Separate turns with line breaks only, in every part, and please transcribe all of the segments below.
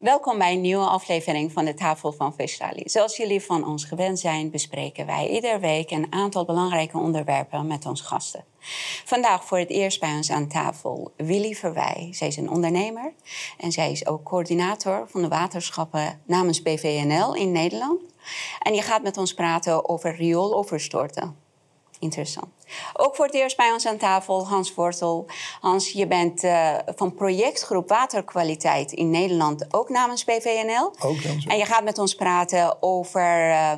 Welkom bij een nieuwe aflevering van de Tafel van Vestali. Zoals jullie van ons gewend zijn, bespreken wij iedere week een aantal belangrijke onderwerpen met onze gasten. Vandaag voor het eerst bij ons aan tafel Willy Verwij. Zij is een ondernemer en zij is ook coördinator van de waterschappen namens BVNL in Nederland. En je gaat met ons praten over riooloverstorten. Interessant. Ook voor het eerst bij ons aan tafel Hans Wortel. Hans, je bent uh, van projectgroep Waterkwaliteit in Nederland, ook namens BVNL.
Ook namens
En je gaat met ons praten over uh,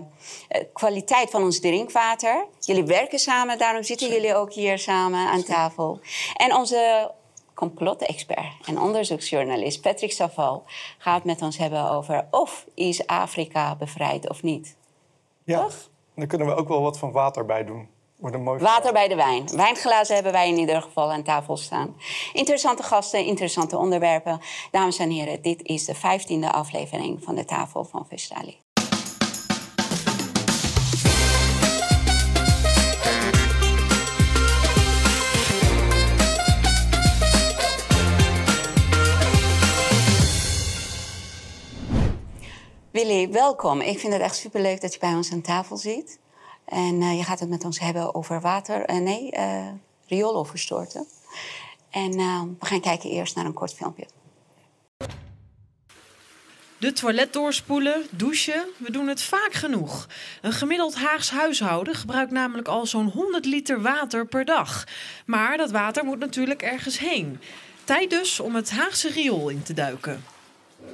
kwaliteit van ons drinkwater. Jullie werken samen, daarom zitten jullie ook hier samen aan tafel. En onze complotexpert en onderzoeksjournalist Patrick Saval gaat met ons hebben over of is Afrika bevrijd of niet.
Ja, Toch? dan kunnen we ook wel wat van water bij doen.
Water bij de wijn. Wijnglazen hebben wij in ieder geval aan tafel staan. Interessante gasten, interessante onderwerpen. Dames en heren, dit is de vijftiende aflevering van de Tafel van Vestali. Willy, welkom. Ik vind het echt superleuk dat je bij ons aan tafel zit. En uh, je gaat het met ons hebben over water, uh, nee, uh, riooloverstorten. En we gaan kijken eerst naar een kort filmpje.
De toilet doorspoelen, douchen, we doen het vaak genoeg. Een gemiddeld Haags huishouden gebruikt namelijk al zo'n 100 liter water per dag. Maar dat water moet natuurlijk ergens heen. Tijd dus om het Haagse riool in te duiken.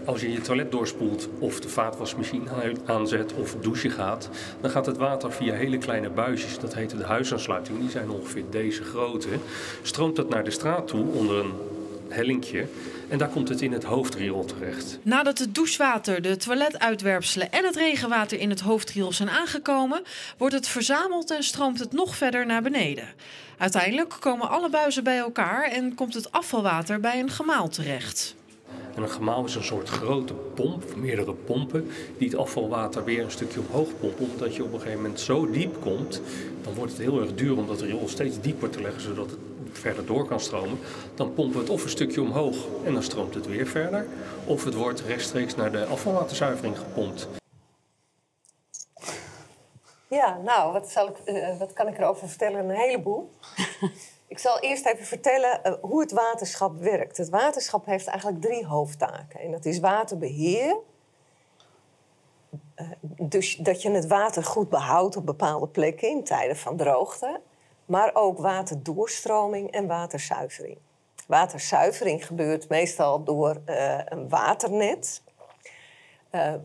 Als je je toilet doorspoelt of de vaatwasmachine aanzet of douchen gaat, dan gaat het water via hele kleine buisjes, dat heet de huisaansluiting, die zijn ongeveer deze grootte, stroomt het naar de straat toe onder een hellinkje en daar komt het in het hoofdriool terecht.
Nadat het douchewater, de toiletuitwerpselen en het regenwater in het hoofdriool zijn aangekomen, wordt het verzameld en stroomt het nog verder naar beneden. Uiteindelijk komen alle buizen bij elkaar en komt het afvalwater bij een gemaal terecht.
En een gemaal is een soort grote pomp, meerdere pompen, die het afvalwater weer een stukje omhoog pompen. Omdat je op een gegeven moment zo diep komt, dan wordt het heel erg duur om dat riool steeds dieper te leggen, zodat het verder door kan stromen. Dan pompen we het of een stukje omhoog en dan stroomt het weer verder. Of het wordt rechtstreeks naar de afvalwaterzuivering gepompt.
Ja, nou, wat, zal ik, uh, wat kan ik erover vertellen? Een heleboel. Ik zal eerst even vertellen uh, hoe het waterschap werkt. Het waterschap heeft eigenlijk drie hoofdtaken. En dat is waterbeheer. Uh, dus dat je het water goed behoudt op bepaalde plekken in tijden van droogte. Maar ook waterdoorstroming en waterzuivering. Waterzuivering gebeurt meestal door uh, een waternet.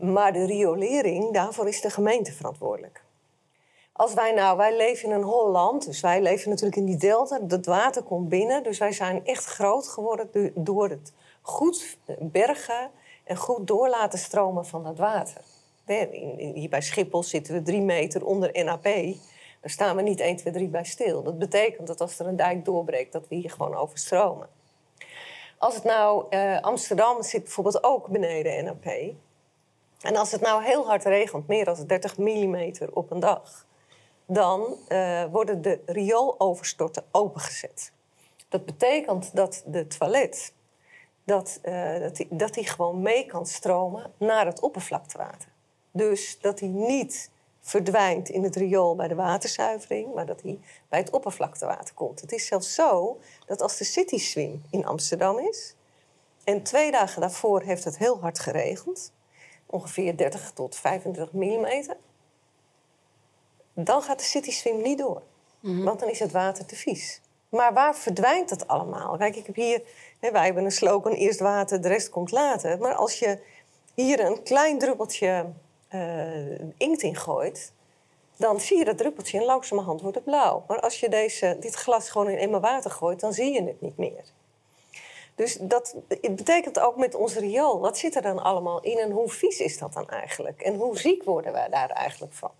maar de riolering, daarvoor is de gemeente verantwoordelijk. Als wij nou, wij leven in een hol land, dus wij leven natuurlijk in die delta. Het water komt binnen, dus wij zijn echt groot geworden door het goed bergen en goed door laten stromen van dat water. Hier bij Schiphol zitten we drie meter onder NAP. Daar staan we niet 1, 2, 3 bij stil. Dat betekent dat als er een dijk doorbreekt, dat we hier gewoon overstromen. Als het nou, uh, Amsterdam zit bijvoorbeeld ook beneden NAP. En als het nou heel hard regent, meer dan 30 mm op een dag dan uh, worden de riooloverstorten opengezet. Dat betekent dat de toilet dat, uh, dat, die, dat die gewoon mee kan stromen naar het oppervlaktewater. Dus dat hij niet verdwijnt in het riool bij de waterzuivering, maar dat hij bij het oppervlaktewater komt. Het is zelfs zo dat als de City Swim in Amsterdam is en twee dagen daarvoor heeft het heel hard geregend, ongeveer 30 tot 35 millimeter, dan gaat de city swim niet door. Mhm. Want dan is het water te vies. Maar waar verdwijnt dat allemaal? Kijk, ik heb hier, hè, wij hebben een slogan: eerst water, de rest komt later. Maar als je hier een klein druppeltje uh, inkt in gooit, dan zie je dat druppeltje en langzamerhand wordt het blauw. Maar als je deze, dit glas gewoon in eenmaal water gooit, dan zie je het niet meer. Dus dat het betekent ook met ons riool. Wat zit er dan allemaal in en hoe vies is dat dan eigenlijk? En hoe ziek worden wij daar eigenlijk van?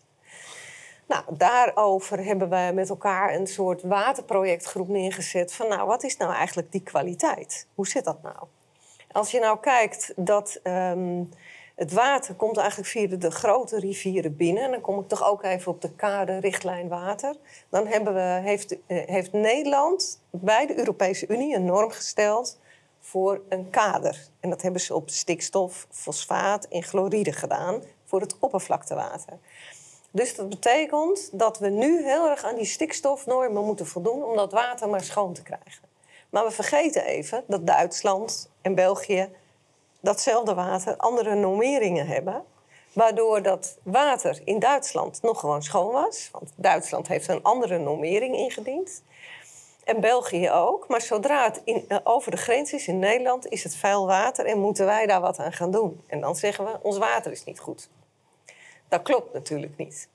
Nou, daarover hebben we met elkaar een soort waterprojectgroep neergezet. Van nou, wat is nou eigenlijk die kwaliteit? Hoe zit dat nou? Als je nou kijkt dat um, het water komt eigenlijk via de, grote rivieren binnen. En dan kom ik toch ook even op de kade richtlijn water. Dan hebben we, heeft, uh, heeft Nederland bij de Europese Unie een norm gesteld voor een kader. En dat hebben ze op stikstof, fosfaat en chloride gedaan voor het oppervlaktewater. Dus dat betekent dat we nu heel erg aan die stikstofnormen moeten voldoen om dat water maar schoon te krijgen. Maar we vergeten even dat Duitsland en België datzelfde water andere normeringen hebben. Waardoor dat water in Duitsland nog gewoon schoon was. Want Duitsland heeft een andere normering ingediend. En België ook. Maar zodra het in, eh, over de grens is in Nederland, is het vuil water en moeten wij daar wat aan gaan doen. En dan zeggen we, ons water is niet goed. Dat klopt natuurlijk niet.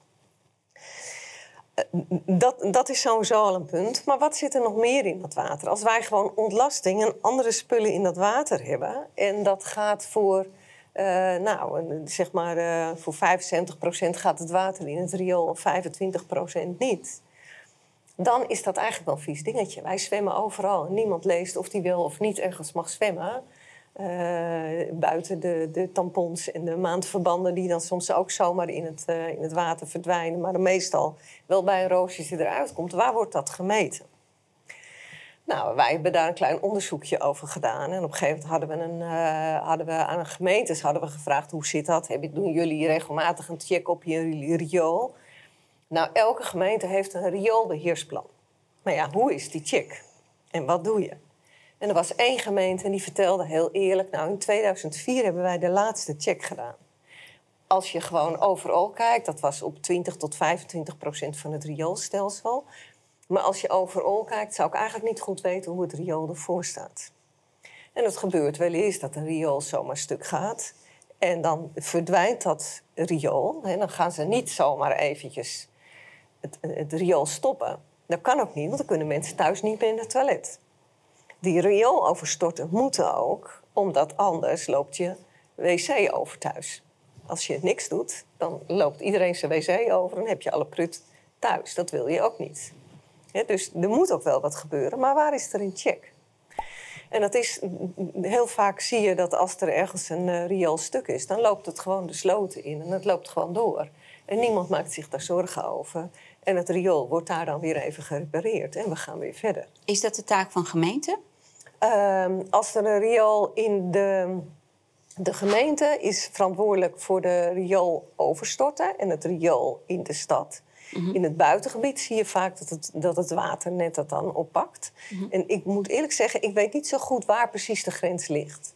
Eh, Dat, dat is sowieso al een punt. Maar wat zit er nog meer in dat water? Als wij gewoon ontlasting en andere spullen in dat water hebben... en dat gaat voor, eh, nou, zeg maar, eh, voor 75% gaat het water in het riool... en 25% niet... dan is dat eigenlijk wel een vies dingetje. Wij zwemmen overal niemand leest of die wel of niet ergens mag zwemmen... Eh, buiten de, de tampons en de maandverbanden die dan soms ook zomaar in het, eh, in het water verdwijnen. Maar meestal wel bij een roosje eruit komt. Waar wordt dat gemeten? Nou, wij hebben daar een klein onderzoekje over gedaan. En op een gegeven moment hadden we, een, eh, hadden we aan gemeentes hadden we gevraagd... hoe zit dat? Hebben- Doen jullie regelmatig een check op je riool? Nou, elke gemeente heeft een rioolbeheersplan. Maar ja, hoe is die check? En wat doe je? En er was één gemeente en die vertelde heel eerlijk... nou, in 2004 hebben wij de laatste check gedaan. Als je gewoon overal kijkt, dat was op 20 tot 25 procent van het rioolstelsel... maar als je overal kijkt, zou ik eigenlijk niet goed weten hoe het riool ervoor staat. En het gebeurt wel eens dat een riool zomaar stuk gaat... en dan verdwijnt dat riool. En dan gaan ze niet zomaar eventjes het, het riool stoppen. Dat kan ook niet, want dan kunnen mensen thuis niet meer in het toilet die riool overstorten moeten ook, omdat anders loopt je wc over thuis. Als je niks doet, dan loopt iedereen zijn wc over en heb je alle prut thuis. Dat wil je ook niet. Dus er moet ook wel wat gebeuren, maar waar is er een check? En dat is, heel vaak zie je dat als er ergens een uh, riool stuk is, dan loopt het gewoon de sloten in en het loopt gewoon door. En niemand maakt zich daar zorgen over. En het riool wordt daar dan weer even gerepareerd en we gaan weer verder.
Is dat de taak van gemeenten?
Ehm, als er een riool in de, de gemeente is verantwoordelijk voor de riool overstorten en het riool in de stad. In het buitengebied zie je vaak dat het, dat het waternet dat dan oppakt. En ik moet eerlijk zeggen, ik weet niet zo goed waar precies de grens ligt.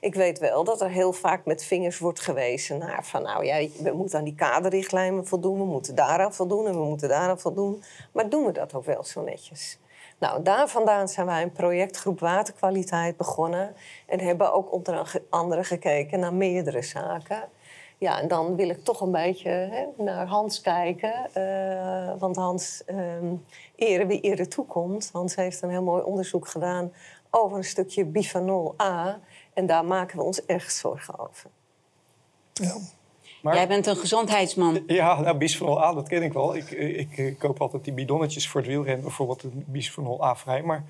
Ik weet wel dat er heel vaak met vingers wordt gewezen naar van nou ja, we moeten aan die kaderrichtlijnen voldoen, we moeten daaraan voldoen en we moeten daaraan voldoen. Maar doen we dat ook wel zo netjes? Nou, daar vandaan zijn wij een projectgroep waterkwaliteit begonnen. En hebben ook onder andere gekeken naar meerdere zaken. Ja, en dan wil ik toch een beetje hè, naar Hans kijken. Uh, want Hans, um, ere wie ere toekomt. Hans heeft een heel mooi onderzoek gedaan over een stukje bifanol A. En daar maken we ons erg zorgen over.
Ja.
Maar... Jij bent een gezondheidsman.
Ja, nou, bisphenol A, dat ken ik wel. Ik, ik, ik, koop altijd die bidonnetjes voor het wielrennen, bijvoorbeeld een bisphenol A vrij. Maar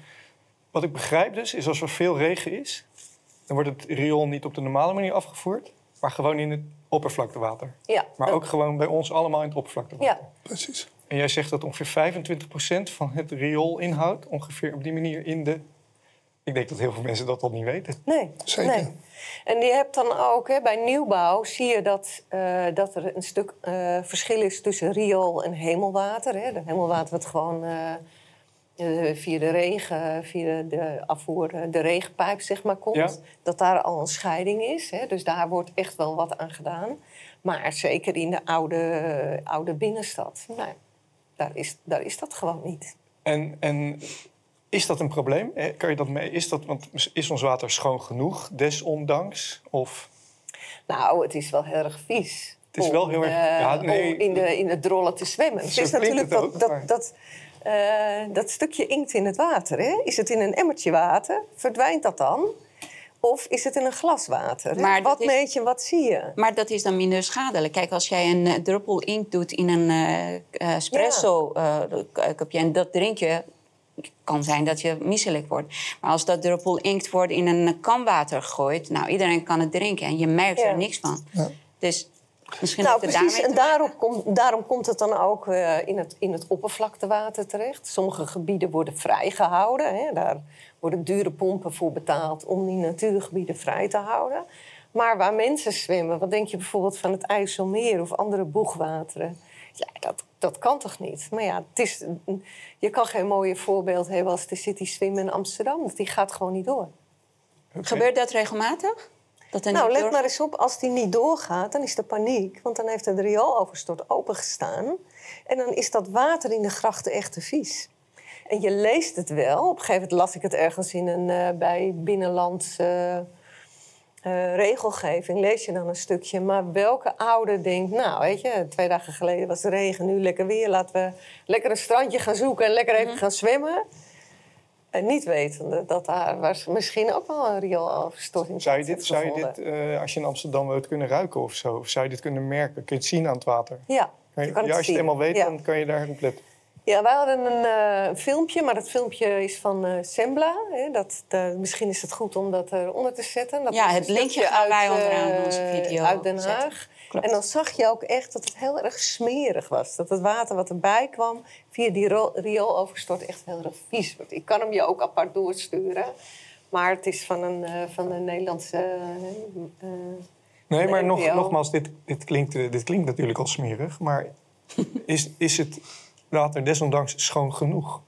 wat ik begrijp dus, is als er veel regen is, dan wordt het riool niet op de normale manier afgevoerd, maar gewoon in het oppervlaktewater.
Ja,
maar
dat...
ook gewoon bij ons allemaal in het oppervlaktewater.
Ja.
Precies. En jij zegt dat ongeveer 25% van het rioolinhoud ongeveer op die manier in de ik denk dat heel veel mensen dat al niet weten.
Nee,
Zeker.
nee. En je hebt dan ook, hè, bij nieuwbouw zie je dat, uh, dat er een stuk uh, verschil is tussen riool en hemelwater. Hè. De hemelwater wat gewoon uh, via de regen, via de afvoer, de regenpijp zeg maar komt.
Ja.
Dat daar al een scheiding is. Hè. Dus daar wordt echt wel wat aan gedaan. Maar zeker in de oude, oude binnenstad, nou, daar, is, daar is dat gewoon niet.
En, en is dat een probleem? Kan je dat mee? Is, dat, want is ons water schoon genoeg, desondanks? Of...
Nou, het is wel heel erg vies.
Het is wel heel erg...
Uh,
ja, nee,
om in de, in de drollen te zwemmen.
Zo
het is natuurlijk
het ook,
dat, dat,
maar...
dat, uh, dat stukje inkt in het water. Hè? Is het in een emmertje water? Verdwijnt dat dan? Of is het in een glas water?
Maar
wat
is...
meet je, wat zie je?
Maar dat is dan minder schadelijk. Kijk, als jij een uh, druppel inkt doet in een uh, espresso kopje en dat drink je, kan zijn dat je misselijk wordt. Maar als dat druppel inkt wordt in een kan water gegooid, nou iedereen kan het drinken en je merkt
Ja.
er niks van.
Ja.
Dus Misschien
Nou, precies.
daarmee
En daarom, komt daarom komt het dan ook eh, in, het, in het oppervlaktewater terecht. Sommige gebieden worden vrijgehouden. Hè. Daar worden dure pompen voor betaald om die natuurgebieden vrij te houden. Maar waar mensen zwemmen, wat denk je bijvoorbeeld van het IJsselmeer of andere boegwateren? Ja, dat, dat kan toch niet? Maar ja, het is, je kan geen mooier voorbeeld hebben als de City Swim in Amsterdam. Want die gaat gewoon niet door.
Gebeurt dat regelmatig? Dat
Nou, let
door-
maar eens op, als die niet doorgaat, dan is er paniek. Want dan heeft het riooloverstort opengestaan. En dan is dat water in de grachten echt te vies. En je leest het wel. Op een gegeven moment las ik het ergens in een, eh, bij binnenlands eh, eh, regelgeving. Lees je dan een stukje. Maar welke ouder denkt, nou weet je, twee dagen geleden was het regen, nu lekker weer. Laten we lekker een strandje gaan zoeken en lekker even gaan zwemmen. En niet wetende dat daar was misschien ook wel een riooloverstorting
Zou je dit, zou je dit eh, als je in Amsterdam woont, kunnen ruiken of zo? Of zou je dit kunnen merken? Kun je het zien aan het water?
Ja, je
ja,
het
als je het
zien.
eenmaal weet,
Ja.
dan kan je daar op letten.
Ja, wij hadden een eh, filmpje, maar dat filmpje is van eh, Sembla. Hè, dat, eh, misschien is het goed om dat eronder te zetten. Dat
Ja, het linkje gaan wij
uit,
onderaan
eh,
onze video
Uit Den. Haag. En dan zag je ook echt dat het heel erg smerig was. Dat het water wat erbij kwam via die ro- riooloverstort echt heel erg vies wordt. Ik kan hem je ook apart doorsturen. Maar het is van een, eh, van een Nederlandse...
Nee, maar nog, nogmaals, dit, dit, klinkt, dit klinkt natuurlijk al smerig. Maar is, is het water desondanks schoon genoeg?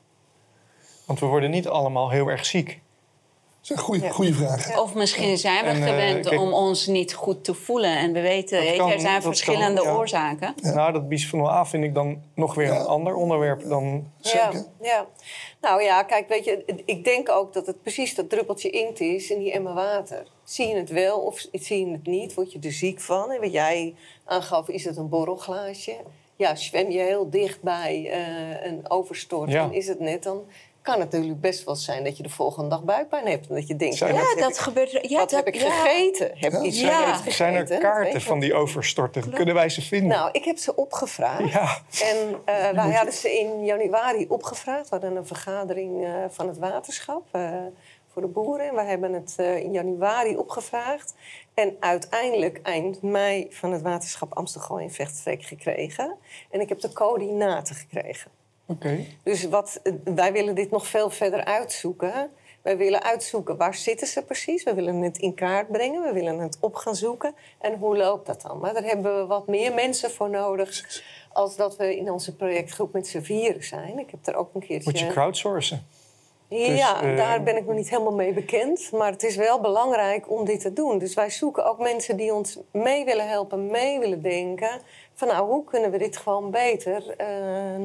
Want we worden niet allemaal heel erg ziek.
Dat is een goede,
Ja.
goede vraag.
Of misschien zijn we
En, eh,
gewend
kijk-
om ons niet goed te voelen. En we weten,
kan,
er zijn verschillende
kan, ja.
oorzaken.
Nou, dat bisphenol A vind ik dan nog weer
Ja.
een ander onderwerp dan...
Zeker.
Ja, ja. Nou ja, kijk, weet je, ik denk ook dat het precies dat druppeltje inkt is in die emmer water. Zie je het wel of zie je het niet? Word je er ziek van? En wat jij aangaf, is het een borrelglaasje? Ja, zwem je heel dicht bij eh, een overstort
Ja.
en is het net, dan kan het natuurlijk best wel zijn dat je de volgende dag buikpijn hebt. En dat je denkt,
Zijn
ja,
er-
dat
ik,
gebeurt. Ja,
wat
dat,
heb ik
ja.
gegeten? Heb ik iets
Zijn er
gegeten? Dat weet
kaarten van die overstorten? Kunnen wij ze vinden?
nou, ik heb ze opgevraagd.
Ja.
En eh wij hadden ze in januari opgevraagd. We hadden een vergadering eh, van het waterschap eh, voor de boeren. En we hebben het eh, in januari opgevraagd. En uiteindelijk eind mei van het waterschap Amsterdam in Vechtstreek gekregen. En ik heb de coördinaten gekregen.
Oké.
Dus wat, wij willen dit nog veel verder uitzoeken. Wij willen uitzoeken waar zitten ze precies. We willen het in kaart brengen. We willen het op gaan zoeken. En hoe loopt dat dan? Maar daar hebben we wat meer mensen voor nodig. Als dat we in onze projectgroep met z'n vieren zijn. Ik heb er ook een keertje...
Moet je crowdsourcen?
Ja,
Dus, eh,
daar ben ik nog niet helemaal mee bekend. Maar het is wel belangrijk om dit te doen. Dus wij zoeken ook mensen die ons mee willen helpen, mee willen denken. Van nou, hoe kunnen we dit gewoon beter eh,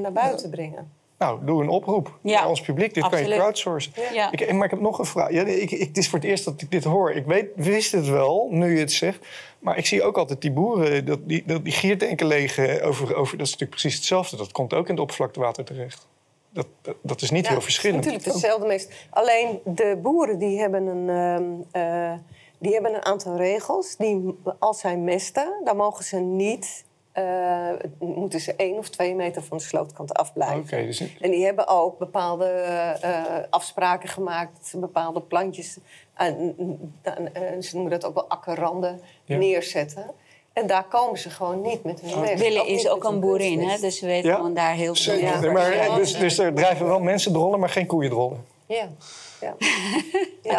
naar buiten brengen?
Nou, doe een oproep
Ja,
aan ons publiek. Dit kan je crowdsourcen.
Ja.
Ik, maar ik heb nog een vraag. Ja, ik, ik, het is voor het eerst dat ik dit hoor. Ik weet, wist het wel, nu je het zegt. Maar ik zie ook altijd die boeren, dat, die, dat, die legen over, over... Dat is natuurlijk precies hetzelfde. Dat komt ook in het oppervlaktewater terecht. Dat, dat, dat is niet
Ja,
heel verschillend.
Natuurlijk hetzelfde meest. Alleen de boeren die hebben een, ehm, eh, die hebben een aantal regels. Die, als zij mesten, dan mogen ze niet. eh, moeten ze één of twee meter van de slootkant afblijven.
Oké, dus
En die hebben ook bepaalde eh, afspraken gemaakt. Bepaalde plantjes, eh, ze noemen dat ook wel akkerranden,
Ja.
neerzetten. En daar komen ze gewoon niet met hun.
Willen
Ook
is ook een boerin, hè? dus we weten
Ja?
gewoon daar heel veel
Zeker.
Ja.
maar,
Ja.
dus, dus er drijven wel mensen drollen, maar geen koeien drollen.
Ja. Ja.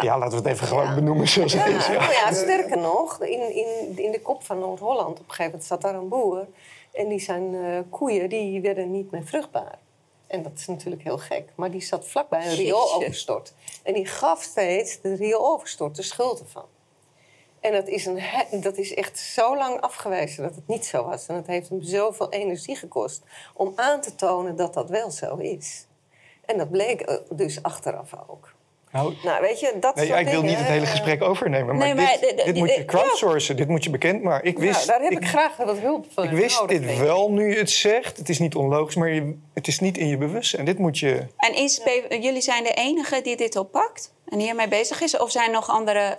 Ja, laten we het even gewoon
Ja.
benoemen zoals het
Ja,
is. Ja.
nou ja, sterker nog, in, in, in de kop van Noord-Holland op een gegeven moment zat daar een boer. En die zijn eh, koeien die werden niet meer vruchtbaar. En dat is natuurlijk heel gek. Maar die zat vlakbij een
Jeetje.
riooloverstort. En die gaf steeds de riooloverstort de schuld ervan. En dat is, een, dat is echt zo lang afgewezen dat het niet zo was. En het heeft hem zoveel energie gekost om aan te tonen dat dat wel zo is. En dat bleek eh, dus achteraf ook.
Nou,
Nou, weet je, dat
nee,
soort
ik wil niet het hele
eh,
gesprek overnemen. Maar,
Nee, maar
dit,
de- de-
dit moet je crowdsourcen, dit moet je bekend maken. Ik wist,
nou, daar heb ik, graag wat hulp van
Ik wist
nodig,
dit wel nu je het zegt. Het is niet onlogisch, maar je, het is niet in je bewustzijn. Dit moet je...
En is jullie zijn de enige die dit oppakt en hiermee bezig is? Of zijn er nog andere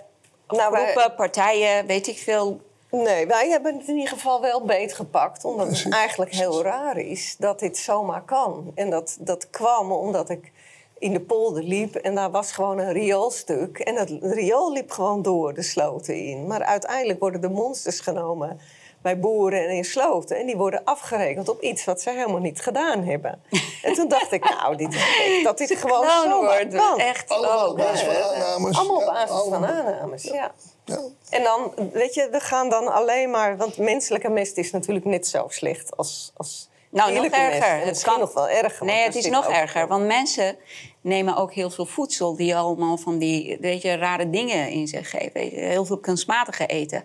Nou, wij-
groepen, partijen, weet ik veel?
Nee, wij hebben het in ieder geval wel beetgepakt. Omdat het eigenlijk heel raar is dat dit zomaar kan. En dat, dat kwam omdat ik in de polder liep en daar was gewoon een rioolstuk. En dat riool liep gewoon door de sloten in. Maar uiteindelijk worden de monsters genomen bij boeren en in sloten. En die worden afgerekend op iets wat ze helemaal niet gedaan hebben. en toen dacht ik, nou, dit is dat dit gewoon zo kan.
Echt.
Allemaal op basis van aannames.
Allemaal op
Ja,
basis van
allemaal.
aannames, ja.
Ja.
En dan, weet je, we gaan dan alleen maar... Want menselijke mest is natuurlijk net zo slecht als, als
Nou, nog erger. Het
misschien
kan-
nog wel erger.
Nee, het is nog
ook-
erger. Want mensen nemen ook heel veel voedsel die allemaal van die weet je, rare dingen in zich geven. Heel veel kunstmatige eten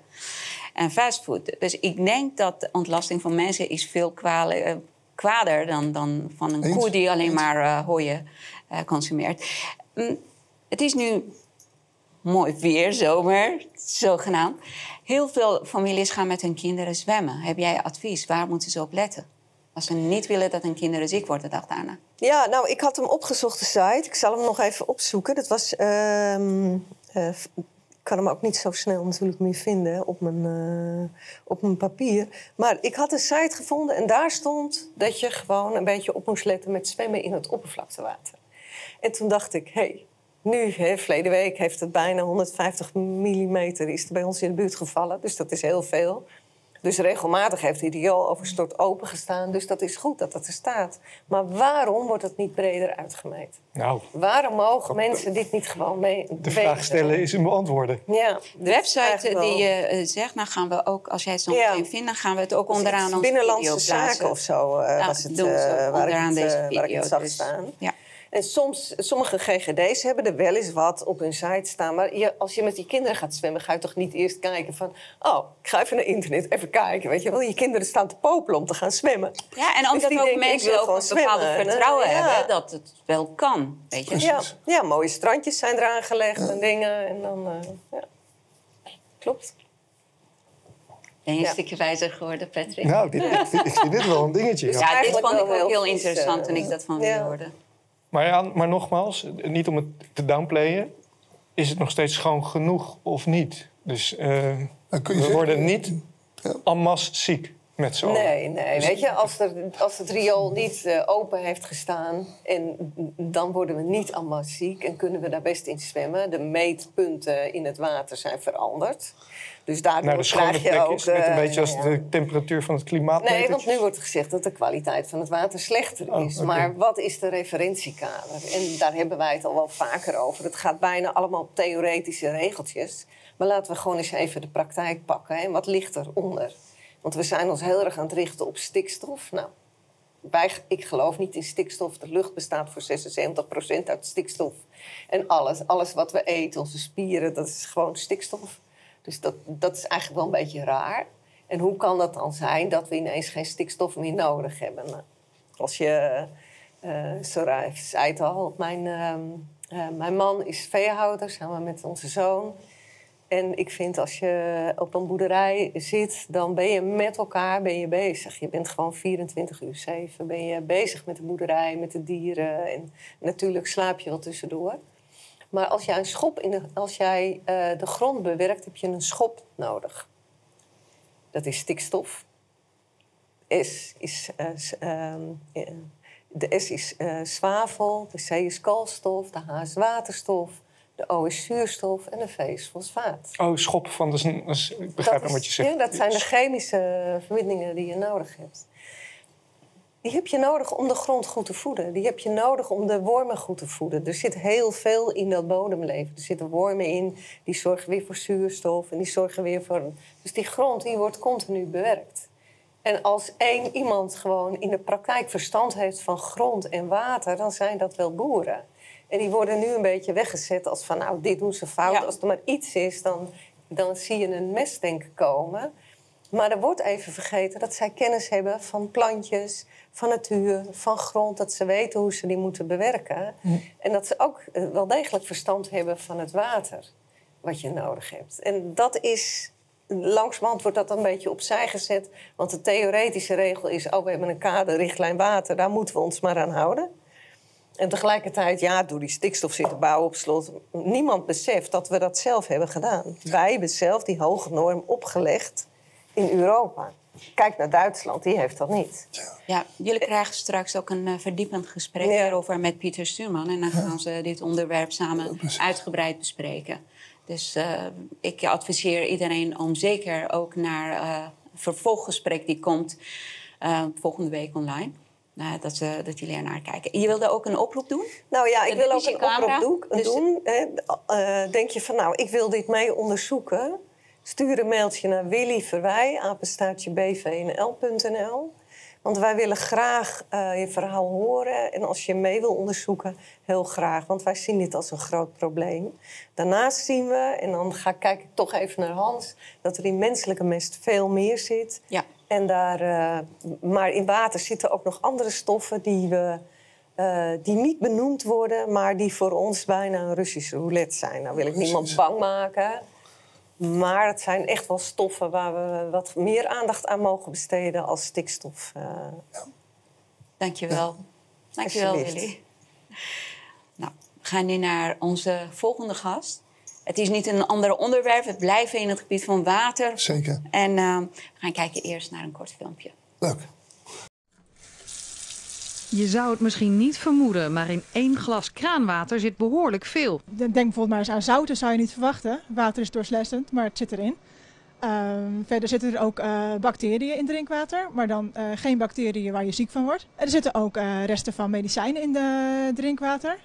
en fastfood. Dus ik denk dat de ontlasting van mensen is veel kwale- eh, kwader dan, dan van een
Eens.
koe die alleen
Eens.
maar eh hooien eh, consumeert. Mm, het is nu mooi weer, zomer, zogenaamd. Heel veel families gaan met hun kinderen zwemmen. Heb jij advies? Waar moeten ze op letten? Als ze niet willen dat hun kinderen ziek worden de dag daarna.
Ja, nou, ik had hem opgezocht, de site. Ik zal hem nog even opzoeken. Dat was... ehm, eh, kan hem ook niet zo snel natuurlijk meer vinden op mijn, eh, op mijn papier. Maar ik had een site gevonden en daar stond dat je gewoon een beetje op moest letten met zwemmen in het oppervlaktewater. En toen dacht ik, hé, hey, nu, hè, verleden week heeft het bijna 150 mm is er bij ons in de buurt gevallen. Dus dat is heel veel. Dus regelmatig heeft die riooloverstort opengestaan. Dus dat is goed dat dat er staat. Maar waarom wordt het niet breder uitgemeten?
Nou,
Waarom mogen mensen dit niet gewoon mee?
de vraag stellen is een beantwoorden.
Ja,
De website
eigenlijk
die je eh, zegt, nou gaan we ook, als jij het zo
Ja.
vindt, dan gaan we het ook onderaan onze
Binnenlandse
video plaatsen.
zaken of zo eh,
Ja,
was het eh, waar, ik het,
deze
eh, waar ik
video,
het zag
dus,
staan.
ja.
En soms, sommige GGD's hebben er wel eens wat op hun site staan. Maar je, als je met je kinderen gaat zwemmen, ga je toch niet eerst kijken van... oh, ik ga even naar internet, even kijken, weet je wel. Je kinderen staan te popelen om te gaan zwemmen.
Ja, en
Dus
omdat
die
ook
denken,
mensen
wil
ook een bepaalde
zwemmen.
vertrouwen
Ja.
hebben dat het wel kan. Weet je?
Ja, ja, mooie strandjes zijn eraan gelegd en dingen. En dan, eh, ja. Klopt.
Ben je een
Ja.
stukje wijzer geworden, Patrick?
Nou, dit, ik, vind, ik vind dit wel een dingetje. ja.
ja, dit vond ik
wel
ook
heel
interessant
eh,
toen ik dat van
ja.
hoorde.
Maar, ja, maar nogmaals, niet om het te downplayen, is het nog steeds schoon genoeg of niet? Dus eh,
Dan kun je
we
zeggen-
worden niet
Ja.
en masse ziek met z'n allen.
Nee, nee. Weet je, als, er, als het riool niet eh, open heeft gestaan... En, dan worden we niet allemaal ziek en kunnen we daar best in zwemmen. De meetpunten in het water zijn veranderd. Dus daardoor
schone
krijg je ook...
is net een beetje als de temperatuur van het klimaat.
Nee, want nu wordt gezegd dat de kwaliteit van het water slechter
Oh,
is. Maar wat is de referentiekader? En daar hebben wij het al wel vaker over. Het gaat bijna allemaal op theoretische regeltjes. Maar laten we gewoon eens even de praktijk pakken. En wat ligt eronder? Want we zijn ons heel erg aan het richten op stikstof. Nou, wij, ik geloof niet in stikstof. De lucht bestaat voor 76% uit stikstof. En alles, alles wat we eten, onze spieren, dat is gewoon stikstof. Dus dat, dat is eigenlijk wel een beetje raar. En hoe kan dat dan zijn dat we ineens geen stikstof meer nodig hebben? Nou, als je, eh Soraya zei het al, mijn, ehm, eh, mijn man is veehouder samen met onze zoon. En ik vind als je op een boerderij zit, dan ben je met elkaar ben je bezig. Je bent gewoon 24 uur 7 ben je bezig met de boerderij, met de dieren. En natuurlijk slaap je wel tussendoor. Maar als jij, een schop in de, als jij eh, de grond bewerkt, heb je een schop nodig. Dat is stikstof. S is, eh, ehm, eh, de S is zwavel, de C is koolstof, de H is waterstof, de O is zuurstof en de V is fosfaat.
Oh, schop van, dat is- ik begrijp
Dat
wat je zegt.
Ja, dat zijn de chemische verbindingen die je nodig hebt. Die heb je nodig om de grond goed te voeden. Die heb je nodig om de wormen goed te voeden. Er zit heel veel in dat bodemleven. Er zitten wormen in, die zorgen weer voor zuurstof en die zorgen weer voor. Dus die grond die wordt continu bewerkt. En als één iemand gewoon in de praktijk verstand heeft van grond en water, dan zijn dat wel boeren. En die worden nu een beetje weggezet als van, nou, dit doen ze fout.
Ja.
Als er maar iets is, dan, dan zie je een mestdenken komen. Maar er wordt even vergeten dat zij kennis hebben van plantjes, van natuur, van grond. Dat ze weten hoe ze die moeten bewerken. En dat ze ook eh, wel degelijk verstand hebben van het water wat je nodig hebt. En dat is, langzamerhand wordt dat een beetje opzij gezet. Want de theoretische regel is, oh, we hebben een kaderrichtlijn water. Daar moeten we ons maar aan houden. En tegelijkertijd, ja, door die stikstof zitten bouwen op slot. Niemand beseft dat we dat zelf hebben gedaan. Wij hebben zelf die hoge norm opgelegd in Europa. Kijk naar Duitsland, die heeft dat niet.
Ja, jullie krijgen straks ook een eh, verdiepend gesprek
Ja.
hierover met Pieter Stuurman. En dan gaan ze dit onderwerp samen uitgebreid bespreken. Dus eh, ik adviseer iedereen om zeker ook naar eh, vervolggesprek die komt uh, volgende week online. Uh, dat, ze, dat jullie er naar kijken. Je wilde ook een oproep doen?
Nou ja, ik wil ook een oproep doen. Dus... doen uh, denk je van, nou, ik wil dit mee onderzoeken. Stuur een mailtje naar Willy Verwij, apenstaartje bvnl.nl. Want wij willen graag uh, je verhaal horen. En als je mee wil onderzoeken, heel graag. Want wij zien dit als een groot probleem. Daarnaast zien we, en dan ga, kijk ik toch even naar Hans... dat er in menselijke mest veel meer zit.
Ja.
En daar, uh, maar in water zitten ook nog andere stoffen die, we, uh, die niet benoemd worden... maar die voor ons bijna een Russische roulette zijn. Nou wil ik niemand bang maken... Maar het zijn echt wel stoffen waar we wat meer aandacht aan mogen besteden als stikstof. Uh... Ja.
Dankjewel. Dankjewel, Willy. Nou, we gaan nu naar onze volgende gast. Het is niet een ander onderwerp. We blijven in het gebied van water.
Zeker.
En uh, we gaan kijken eerst naar een kort filmpje.
Leuk.
Je zou het misschien niet vermoeden, maar in één glas kraanwater zit behoorlijk veel.
Denk bijvoorbeeld maar eens aan zouten, zou je niet verwachten. Water is doorslessend, maar het zit erin. Uh, verder zitten er ook uh, bacteriën in drinkwater, maar dan uh, geen bacteriën waar je ziek van wordt. Er zitten ook eh, resten van medicijnen in de drinkwater,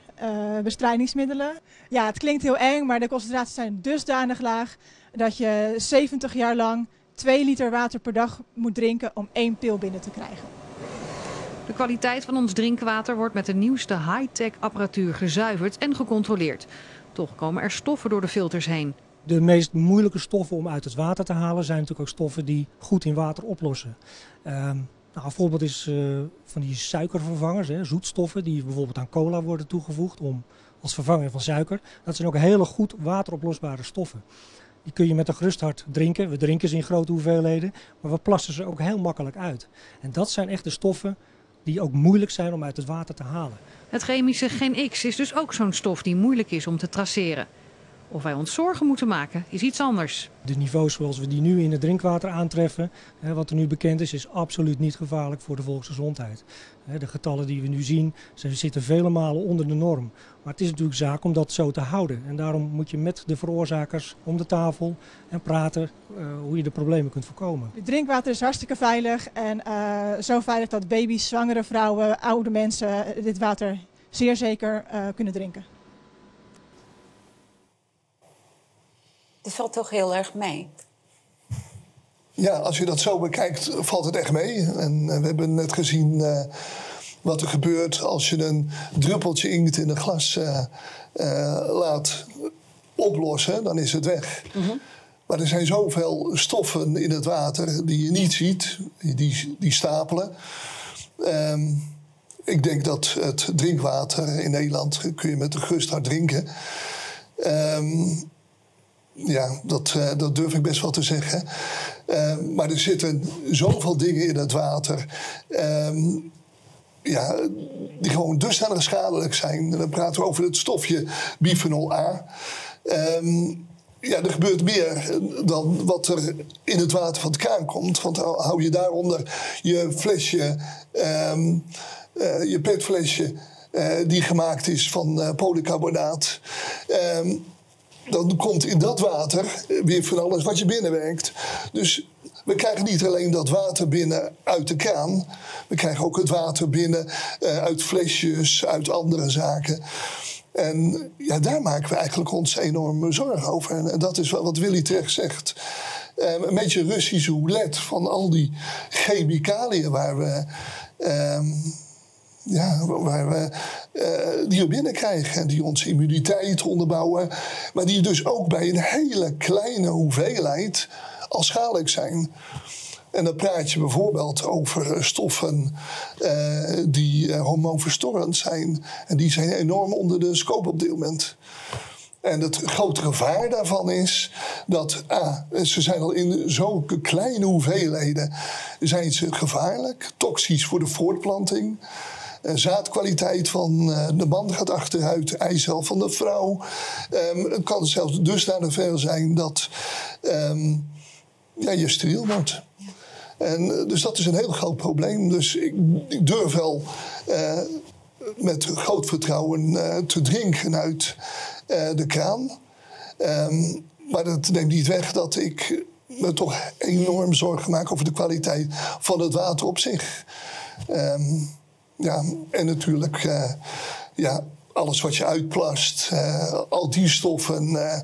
bestrijdingsmiddelen. Ja, het klinkt heel eng, maar de concentraties zijn dusdanig laag dat je 70 jaar lang 2 liter water per dag moet drinken om één pil binnen te krijgen.
De kwaliteit van ons drinkwater wordt met de nieuwste high-tech apparatuur gezuiverd en gecontroleerd. Toch komen er stoffen door de filters heen.
De meest moeilijke stoffen om uit het water te halen zijn natuurlijk ook stoffen die goed in water oplossen. Uh, nou, een voorbeeld is uh, van die suikervervangers, hè, zoetstoffen die bijvoorbeeld aan cola worden toegevoegd om, als vervanger van suiker. Dat zijn ook hele goed wateroplosbare stoffen. Die kun je met een gerust hart drinken. We drinken ze in grote hoeveelheden, maar we plassen ze ook heel makkelijk uit. En dat zijn echt de stoffen die ook moeilijk zijn om uit het water te halen.
Het chemische Gen X is dus ook zo'n stof die moeilijk is om te traceren. Of wij ons zorgen moeten maken, is iets anders.
De niveaus zoals we die nu in het drinkwater aantreffen, wat er nu bekend is, is absoluut niet gevaarlijk voor de volksgezondheid. De getallen die we nu zien, ze zitten vele malen onder de norm. Maar het is natuurlijk zaak om dat zo te houden. En daarom moet je met de veroorzakers om de tafel en praten uh, hoe je de problemen kunt voorkomen.
Het drinkwater is hartstikke veilig en uh, zo veilig dat baby's, zwangere vrouwen, oude mensen dit water zeer zeker uh, kunnen drinken.
Het valt toch heel erg mee.
Ja, als je dat zo bekijkt, valt het echt mee. En we hebben net gezien uh, wat er gebeurt als je een druppeltje inkt in een glas uh, uh, laat oplossen, dan is het weg. Mm -hmm. Maar er zijn zoveel stoffen in het water die je niet ziet, die, die stapelen. Um, ik denk dat het drinkwater in Nederland kun je met een gerust hart drinken. Um, ja, dat, uh, dat durf ik best wel te zeggen. Uh, maar er zitten zoveel dingen in het water. Um, ja, die gewoon dusdanig schadelijk zijn. Dan praten we over het stofje bisphenol A. Um, ja, er gebeurt meer dan wat er in het water van het kraan komt. Want hou je daaronder je flesje, uh, je petflesje, die gemaakt is van polycarbonaat dan komt in dat water weer van alles wat je binnenwerkt. Dus we krijgen niet alleen dat water binnen uit de kraan. We krijgen ook het water binnen uh, uit flesjes, uit andere zaken. En ja, daar maken we eigenlijk ons enorme zorgen over. En, dat is wat Willy terecht zegt. Um, een beetje Russische roulette van al die chemicaliën waar we... Um, ja, waar we, uh, die we binnenkrijgen en die onze immuniteit onderbouwen. Maar die dus ook bij een hele kleine hoeveelheid al schadelijk zijn. En dan praat je bijvoorbeeld over stoffen uh, die uh, hormoonverstorrend zijn. En die zijn enorm onder de scope op dit moment. En het grote gevaar daarvan is dat A, ze zijn al in zulke kleine hoeveelheden zijn ze gevaarlijk, toxisch voor de voortplanting zaadkwaliteit van uh, de man gaat achteruit, de eicel van de vrouw. Um, het kan zelfs dusdanig veel zijn dat um, ja, je steriel wordt. En, dus dat is een heel groot probleem. Dus ik, ik durf wel uh, met groot vertrouwen uh, te drinken uit de kraan. Um, maar dat neemt niet weg dat ik me toch enorm zorgen maken over de kwaliteit van het water op zich. Ehm, ja, en natuurlijk uh, ja, alles wat je uitplast, uh, al die stoffen. Uh,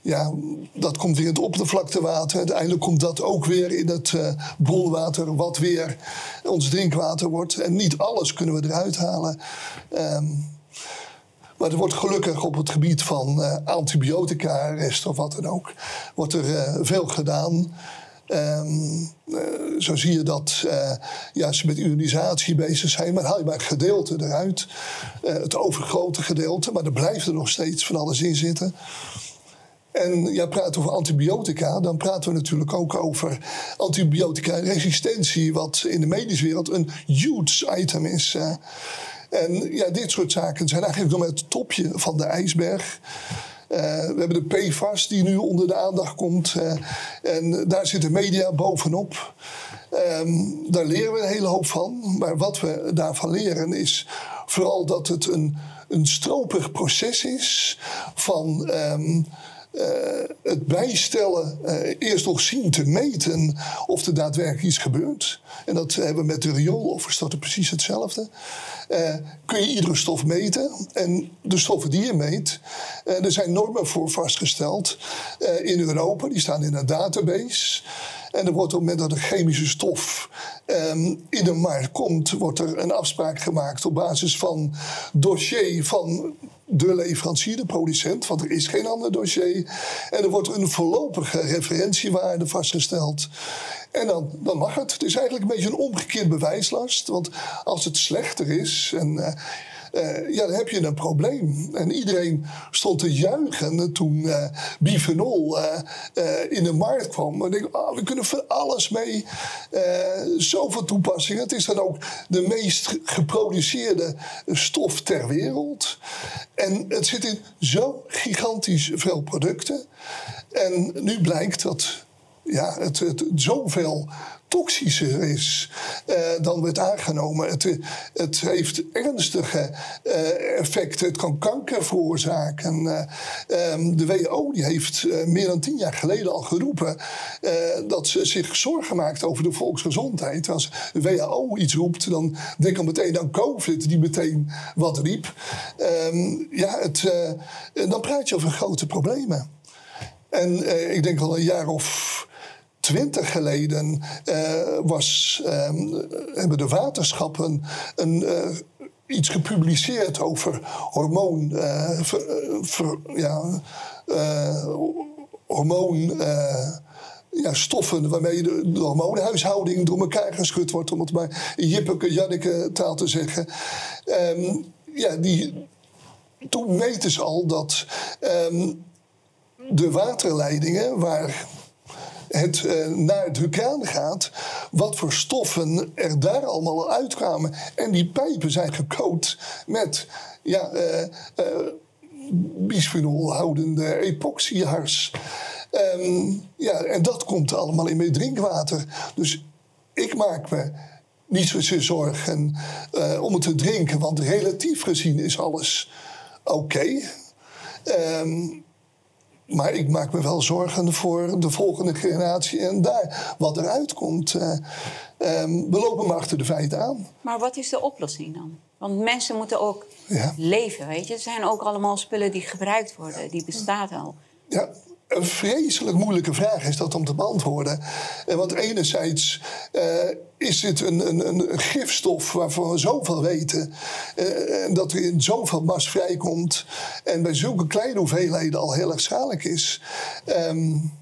ja, dat komt weer in het oppervlaktewater. Uiteindelijk komt dat ook weer in het uh, bronwater, wat weer ons drinkwater wordt. En niet alles kunnen we eruit halen. Um, maar er wordt gelukkig op het gebied van antibiotica, resten of wat dan ook, wordt er veel gedaan. Um, uh, zo zie je dat uh, ja, ze met ionisatie bezig zijn, maar haal je maar een gedeelte eruit. Uh, het overgrote gedeelte, maar er blijft er nog steeds van alles in zitten. En ja, praten over antibiotica, dan praten we natuurlijk ook over antibiotica-resistentie, wat in de medische wereld een huge item is. En ja, dit soort zaken zijn eigenlijk nog maar het topje van de ijsberg. Uh, we hebben de PFAS die nu onder de aandacht komt. Uh, en daar zit de media bovenop. Um, daar leren we een hele hoop van. Maar wat we daarvan leren is vooral dat het een, een stropig proces is van. Um, uh, het bijstellen, uh, eerst nog zien te meten of er daadwerkelijk iets gebeurt. En dat hebben we met de riooloverstoten precies hetzelfde. Uh, kun je iedere stof meten. En de stoffen die je meet, er zijn normen voor vastgesteld in Europa. Die staan in een database. En er wordt op het moment dat een chemische stof um, in de markt komt, wordt er een afspraak gemaakt op basis van dossier van de leverancier, de producent, want er is geen ander dossier. En er wordt een voorlopige referentiewaarde vastgesteld. En dan, dan mag het. Het is eigenlijk een beetje een omgekeerd bewijslast. Want als het slechter is en uh, uh, ja, dan heb je een probleem. En iedereen stond te juichen toen uh, bifenol uh, in de markt kwam. En denk, oh, we kunnen van alles mee. zoveel toepassingen. Het is dan ook de meest geproduceerde stof ter wereld. En het zit in zo gigantisch veel producten. En nu blijkt dat ja, het, het zoveel toxischer is uh, dan werd aangenomen. Het, het heeft ernstige uh, effecten. Het kan kanker veroorzaken. Uh, um, de WHO die heeft meer dan tien jaar geleden al geroepen dat ze zich zorgen maakt over de volksgezondheid. Als de WHO iets roept, dan denk ik meteen aan COVID, die meteen wat riep. Um, ja, het, dan praat je over grote problemen. En ik denk al een jaar of twintig geleden uh, was, um, hebben de waterschappen een, uh, iets gepubliceerd over hormoon. Ver, ja, hormoon. Ja, stoffen waarmee de, hormoonhuishouding door elkaar geschud wordt, om het maar in Jippeke, Janneke taal te zeggen. Um, ja, die, toen weten ze al dat um, de waterleidingen waar het uh, naar het Hukaan gaat, wat voor stoffen er daar allemaal uitkwamen. En die pijpen zijn gecoat met ja, uh, uh, bisphenolhoudende epoxyhars. Um, ja, en dat komt allemaal in mijn drinkwater. Dus ik maak me niet zozeer zorgen om het te drinken, want relatief gezien is alles oké. Okay. Um, maar ik maak me wel zorgen voor de volgende generatie en daar wat eruit komt. Uh, um, we lopen maar achter de feiten aan.
Maar wat is de oplossing dan? Want mensen moeten ook ja. leven, weet je. Er zijn ook allemaal spullen die gebruikt worden, die bestaan al.
Ja, een vreselijk moeilijke vraag is dat om te beantwoorden. Want enerzijds uh, is dit een, een, een, gifstof waarvan we zoveel weten. En dat er in zoveel mas vrijkomt. En bij zulke kleine hoeveelheden al heel erg schadelijk is. Um,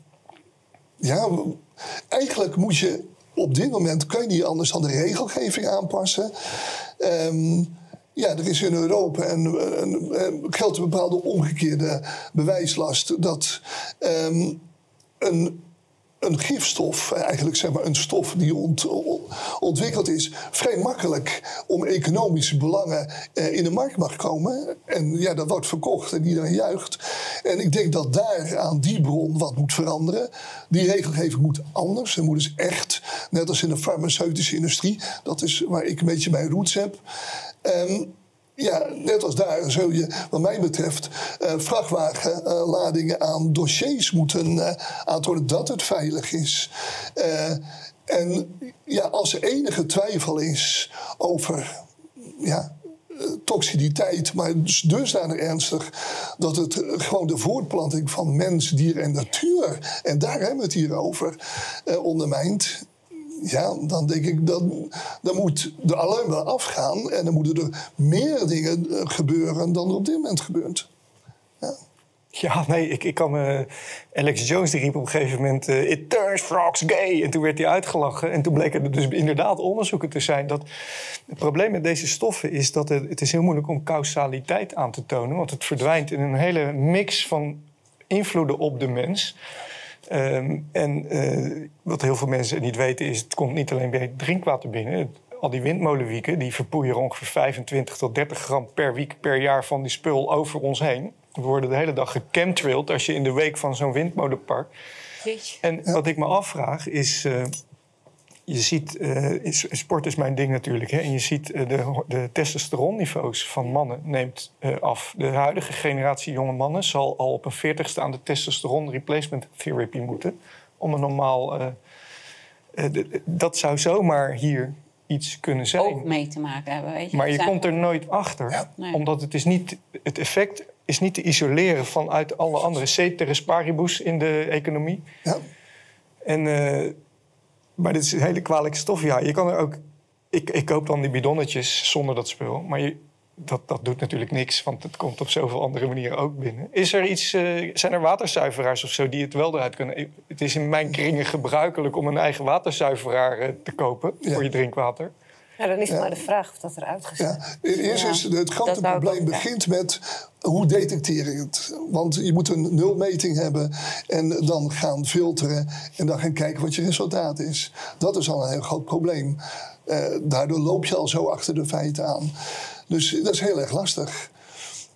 ja, eigenlijk moet je op dit moment... kun je niet anders dan de regelgeving aanpassen... Um, ja, er is in Europa en, en, geldt een bepaalde omgekeerde bewijslast dat um, een, een gifstof, eigenlijk zeg maar een stof die ont, ontwikkeld is, vrij makkelijk om economische belangen uh, in de markt mag komen. En ja, dat wordt verkocht en iedereen juicht. En ik denk dat daar aan die bron wat moet veranderen. Die regelgeving moet anders. Er moet dus echt, net als in de farmaceutische industrie, dat is waar ik een beetje mijn roots heb. Um, ja, net als daar zul je, wat mij betreft, uh, vrachtwagenladingen aan dossiers moeten uh, aantonen dat het veilig is. Uh, en ja, als er enige twijfel is over ja, toxiciteit, maar dus dusdanig ernstig dat het gewoon de voortplanting van mens, dier en natuur, en daar hebben we het hier over, ondermijnt ja, dan denk ik, dan, dan moet de alarm wel afgaan. En dan moeten er meer dingen eh, gebeuren dan er op dit moment gebeurt.
Ja. Ja, nee, ik, ik kan uh, Alex Jones die riep op een gegeven moment... Uh, It turns frogs gay. En toen werd hij uitgelachen. En toen bleken er dus inderdaad onderzoeken te zijn... dat het probleem met deze stoffen is dat het, het is heel moeilijk om causaliteit aan te tonen. Want het verdwijnt in een hele mix van invloeden op de mens... Um, en uh, wat heel veel mensen niet weten is, het komt niet alleen bij het drinkwater binnen. Al die windmolenwieken die verpoeien ongeveer 25 tot 30 gram per week per jaar van die spul over ons heen. We worden de hele dag gechemtrailed als je in de week van zo'n windmolenpark. En wat ik me afvraag is, uh, je ziet, uh, sport is mijn ding natuurlijk, hè, en je ziet uh, de, de testosteronniveaus van mannen neemt uh, af. De huidige generatie jonge mannen zal al op een veertigste aan de testosteron replacement therapy moeten. Om een normaal... De, dat zou zomaar hier iets kunnen zijn.
Ook mee te maken hebben, weet je.
Maar je komt er nooit achter. Ja. Nee. Omdat het, is niet, het effect is niet te isoleren vanuit alle andere ceteris paribus in de economie. Ja. En maar dit is een hele kwalijke stof. Ja, je kan er ook. Ik, ik koop dan die bidonnetjes zonder dat spul. Maar je, dat, dat doet natuurlijk niks, want het komt op zoveel andere manieren ook binnen. Is er iets, uh, zijn er waterzuiveraars of zo die het wel eruit kunnen? Het is in mijn kringen gebruikelijk om een eigen waterzuiveraar uh, te kopen voor je drinkwater.
Ja, dan is het maar de vraag of dat eruit gezet
ja. Eerst is het grote probleem begint met hoe detecteer je het? Want je moet een nulmeting hebben en dan gaan filteren en dan gaan kijken wat je resultaat is. Dat is al een heel groot probleem. Uh, daardoor loop je al zo achter de feiten aan. Dus dat is heel erg lastig.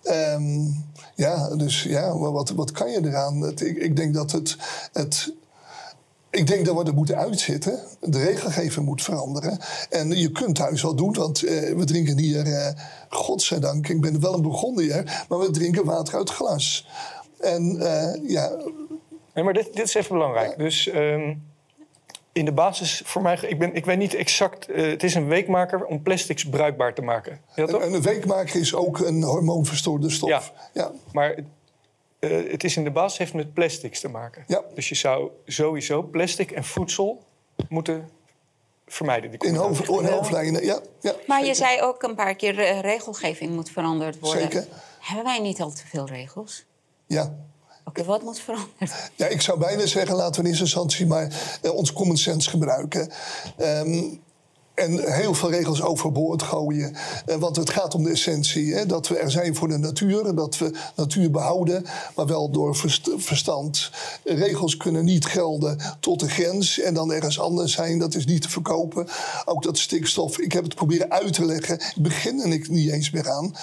Um, ja, dus ja, wat, wat kan je eraan? Het, ik, ik, denk dat het, het ik denk dat we er moeten uitzitten. De regelgeving moet veranderen. En je kunt thuis wel doen, want uh, we drinken hier, uh, godzijdank, ik ben wel een Burgondier, maar we drinken water uit glas. En uh, ja.
Nee, maar dit, dit is even belangrijk. Dus um, in de basis voor mij, ik, ben, ik weet niet exact, het is een weekmaker om plastics bruikbaar te maken.
En, een weekmaker is ook een hormoonverstoorde stof.
Ja, ja. maar uh, het is in de basis heeft met plastics te maken. Ja. Dus je zou sowieso plastic en voedsel moeten vermijden. Die
in, hoofd, in hoofdlijnen, ja, ja.
Maar je zei ook een paar keer, uh, regelgeving moet veranderd worden. Zeker. Hebben wij niet al te veel regels?
Ja.
Oké, okay, wat moet veranderen?
Ja, ik zou bijna zeggen, laten we in eerste instantie maar uh, ons common sense gebruiken. Um, en heel veel regels overboord gooien. Eh, want het gaat om de essentie. Hè? Dat we er zijn voor de natuur. Dat we natuur behouden. Maar wel door verstand. Regels kunnen niet gelden tot de grens. En dan ergens anders zijn. Dat is niet te verkopen. Ook dat stikstof. Ik heb het proberen uit te leggen. Ik begin er niet eens meer aan.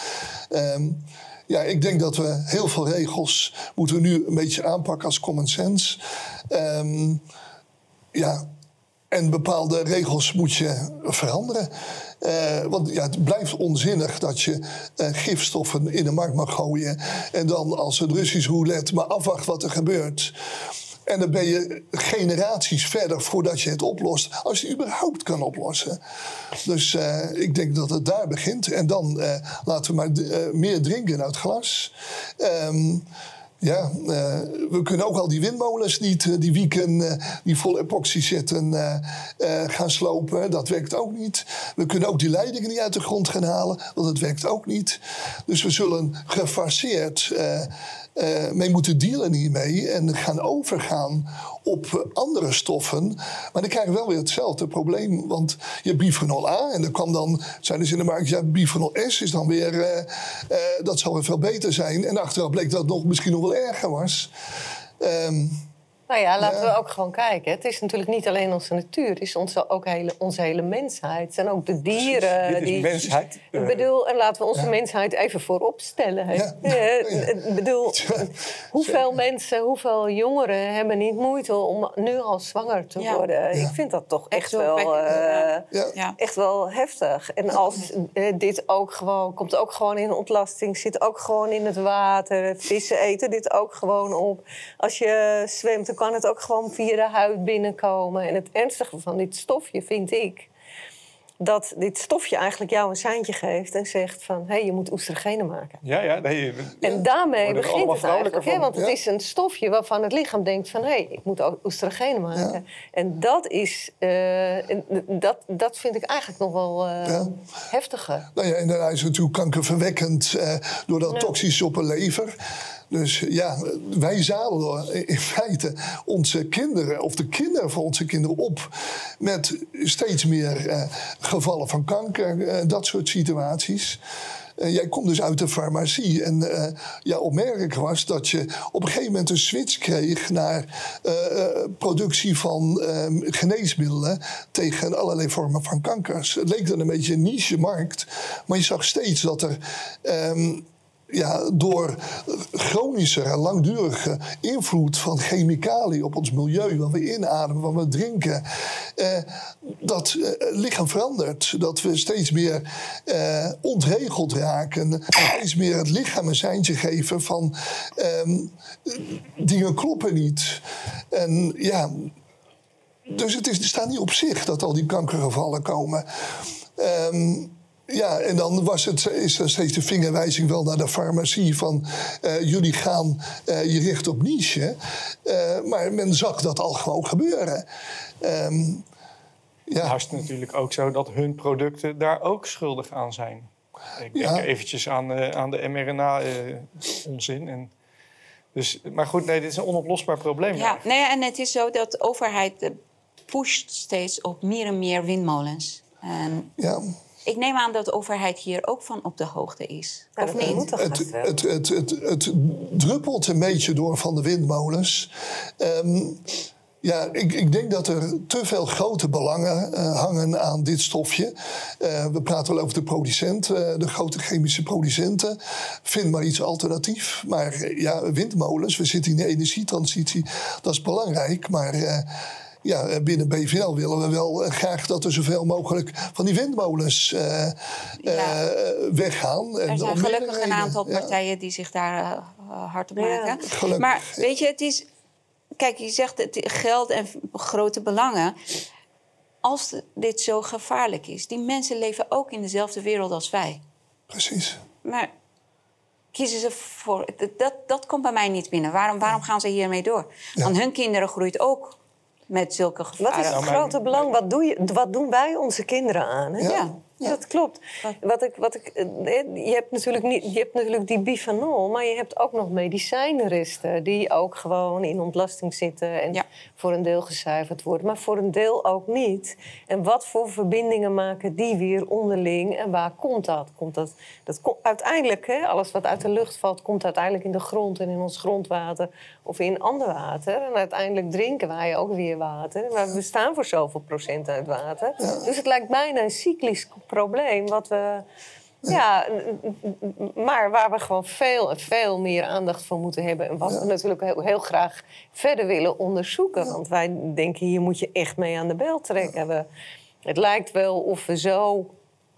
Um, ja, ik denk dat we heel veel regels moeten we nu een beetje aanpakken als common sense. Um, ja, en bepaalde regels moet je veranderen. Uh, want ja, het blijft onzinnig dat je uh, gifstoffen in de markt mag gooien. En dan als het Russisch roulette maar afwacht wat er gebeurt. En dan ben je generaties verder voordat je het oplost. Als je het überhaupt kan oplossen. Dus uh, ik denk dat het daar begint. En dan laten we maar meer drinken uit glas. Um, ja, uh, we kunnen ook al die windmolens niet, uh, die wieken uh, die vol epoxy zitten, gaan slopen. Dat werkt ook niet. We kunnen ook die leidingen niet uit de grond gaan halen, want dat werkt ook niet. Dus we zullen gefaseerd uh, mee moeten dealen hiermee en gaan overgaan op andere stoffen. Maar dan krijg je wel weer hetzelfde probleem. Want je hebt bifenol A en dan kwam dan, zijn dus in de markt, ja, bifenol S is dan weer, uh, uh, dat zal weer veel beter zijn. En achteraf bleek dat het nog misschien nog wel erger was. Um,
Nou ja, laten we ook gewoon kijken. Het is natuurlijk niet alleen onze natuur, het is onze, ook hele, onze hele mensheid. Het zijn ook de dieren.
Dit is
die,
mensheid.
Ik bedoel, en laten we onze mensheid even voorop stellen.
Ja.
Eh, Ik bedoel, hoeveel mensen, hoeveel jongeren hebben niet moeite om nu al zwanger te
Ja.
worden?
Ja.
Ik vind dat toch echt,
Echt
wel, eh, echt wel heftig. En als eh, dit ook gewoon, komt ook gewoon in ontlasting, zit ook gewoon in het water. Vissen eten dit ook gewoon op. Als je zwemt, kan het ook gewoon via de huid binnenkomen. En het ernstige van dit stofje vind ik dat dit stofje eigenlijk jou een seintje geeft en zegt van hé, hey, je moet oestrogenen maken.
Ja, ja. Nee,
En daarmee begint het eigenlijk. Hè? Want het is een stofje waarvan het lichaam denkt van... hé, hey, ik moet ook oestrogenen maken. En dat is... eh, dat, dat vind ik eigenlijk nog wel eh,
Ja.
heftiger.
Nou ja, en daarna is het natuurlijk kankerverwekkend eh, door dat
Ja.
toxisch op een lever. Dus ja, wij zadelen in feite onze kinderen, of de kinderen van onze kinderen op met steeds meer eh, gevallen van kanker, eh, dat soort situaties. Jij komt dus uit de farmacie. En eh, ja, opmerkelijk was dat je op een gegeven moment een switch kreeg naar productie van eh, geneesmiddelen tegen allerlei vormen van kankers. Het leek dan een beetje een niche-markt, maar je zag steeds dat er. ehm, ja, door chronische en langdurige invloed van chemicaliën op ons milieu, wat we inademen, wat we drinken, eh, dat eh, lichaam verandert. Dat we steeds meer eh, ontregeld raken, steeds meer het lichaam een seintje geven van ehm, dingen kloppen niet. En ja, dus het, is, het staat niet op zich dat al die kankergevallen komen. Ehm, ja, en dan was het, is er steeds de vingerwijzing wel naar de farmacie van eh, jullie gaan eh, je richten op niche. Eh, maar men zag dat al gewoon gebeuren. Ehm, ja.
Nou is het natuurlijk ook zo dat hun producten daar ook schuldig aan zijn. Ik denk
Ja.
eventjes aan, eh, aan de mRNA-onzin. en dus, maar goed, nee, dit is een onoplosbaar probleem.
Ja, nee, en het is zo dat de overheid pusht steeds op meer en meer windmolens. En
ja.
Ik neem aan dat de overheid hier ook van op de hoogte is.
Ja,
of niet?
Het, het, het, het, het druppelt een beetje door van de windmolens. Ehm, ja, ik, ik denk dat er te veel grote belangen eh, hangen aan dit stofje. Eh, we praten wel over de producent, eh, de grote chemische producenten. Vind maar iets alternatief. Maar ja, windmolens, we zitten in de energietransitie, dat is belangrijk. Maar eh, ja, binnen BVL willen we wel eh, graag dat er zoveel mogelijk van die windmolens eh,
Ja.
eh, weggaan. En
Er zijn gelukkig een aantal partijen die zich daar eh, eh, hard op maken.
gelukkig,
Maar weet je, het is... Kijk, je zegt het geld en grote belangen. Als dit zo gevaarlijk is, die mensen leven ook in dezelfde wereld als wij.
Precies.
Maar kiezen ze voor... Dat, dat komt bij mij niet binnen. Waarom, waarom gaan ze hiermee door?
Ja.
Want hun kinderen groeit ook met zulke
Wat is het
Nou,
grote belang? Wat, doe je, wat doen wij onze kinderen aan? Hè?
Ja.
Ja.
Dat klopt.
Wat-
Wat ik, wat ik, eh, je, hebt natuurlijk niet, je hebt natuurlijk die bifanol, maar je hebt ook nog medicijnresten die ook gewoon in ontlasting zitten en
Ja.
voor een deel gezuiverd worden, maar voor een deel ook niet. En wat voor verbindingen maken die weer onderling en waar komt dat? Komt dat, dat komt uiteindelijk, hè, alles wat uit de lucht valt, komt uiteindelijk in de grond en in ons grondwater of in ander water. En uiteindelijk drinken wij ook weer water. We bestaan voor zoveel procent uit water. Dus het lijkt bijna een cyclisch probleem wat we. Ja, maar waar we gewoon veel en veel meer aandacht voor moeten hebben. En wat we natuurlijk heel, heel graag verder willen onderzoeken. Want wij denken, hier moet je echt mee aan de bel trekken. We, het lijkt wel of we zo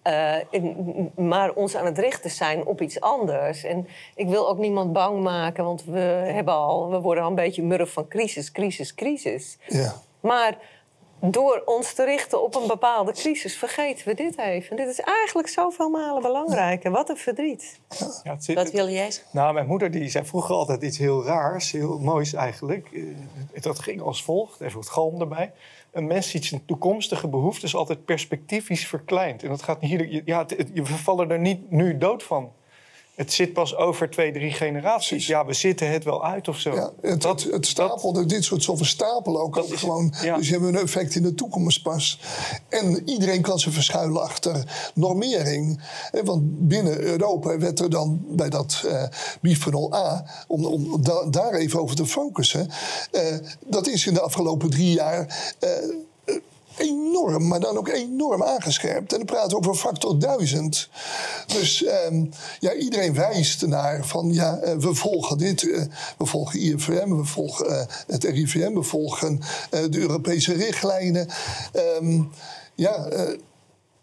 eh, in- maar ons aan het richten zijn op iets anders. En ik wil ook niemand bang maken, want we, hebben al, we worden al een beetje murf van crisis, crisis, crisis.
Ja.
Maar door ons te richten op een bepaalde crisis vergeten we dit even. Dit is eigenlijk zoveel malen belangrijker. Wat een verdriet.
Ja, het zit-
Wat wil jij zeggen?
Nou, mijn moeder die zei vroeger altijd iets heel raars, heel moois eigenlijk. Eh, Dat ging als volgt, even het galm erbij. Een mens ziet zijn toekomstige behoeftes altijd perspectiefjes verkleind. En dat gaat hier, ja, het- het- we vallen er niet nu dood van. Het zit pas over twee, drie generaties.
Precies.
Ja, we zitten het wel uit of zo.
Ja, het, het, het stapelt, dit soort stoffen stapelen ook,
Dat
ook
is-
gewoon.
ja.
Dus je hebt een effect in de toekomst pas. En iedereen kan zich verschuilen achter normering. Eh, Want binnen Europa werd er dan bij dat eh bisphenol A, om, om da- daar even over te focussen, eh, dat is in de afgelopen drie jaar. Enorm, maar dan ook enorm aangescherpt. En dan praten we over factor duizend. Dus ehm, ja, iedereen wijst naar van ja, eh, we volgen dit. eh, we volgen IFM, we volgen eh, het RIVM, we volgen de Europese richtlijnen. Ehm, ja,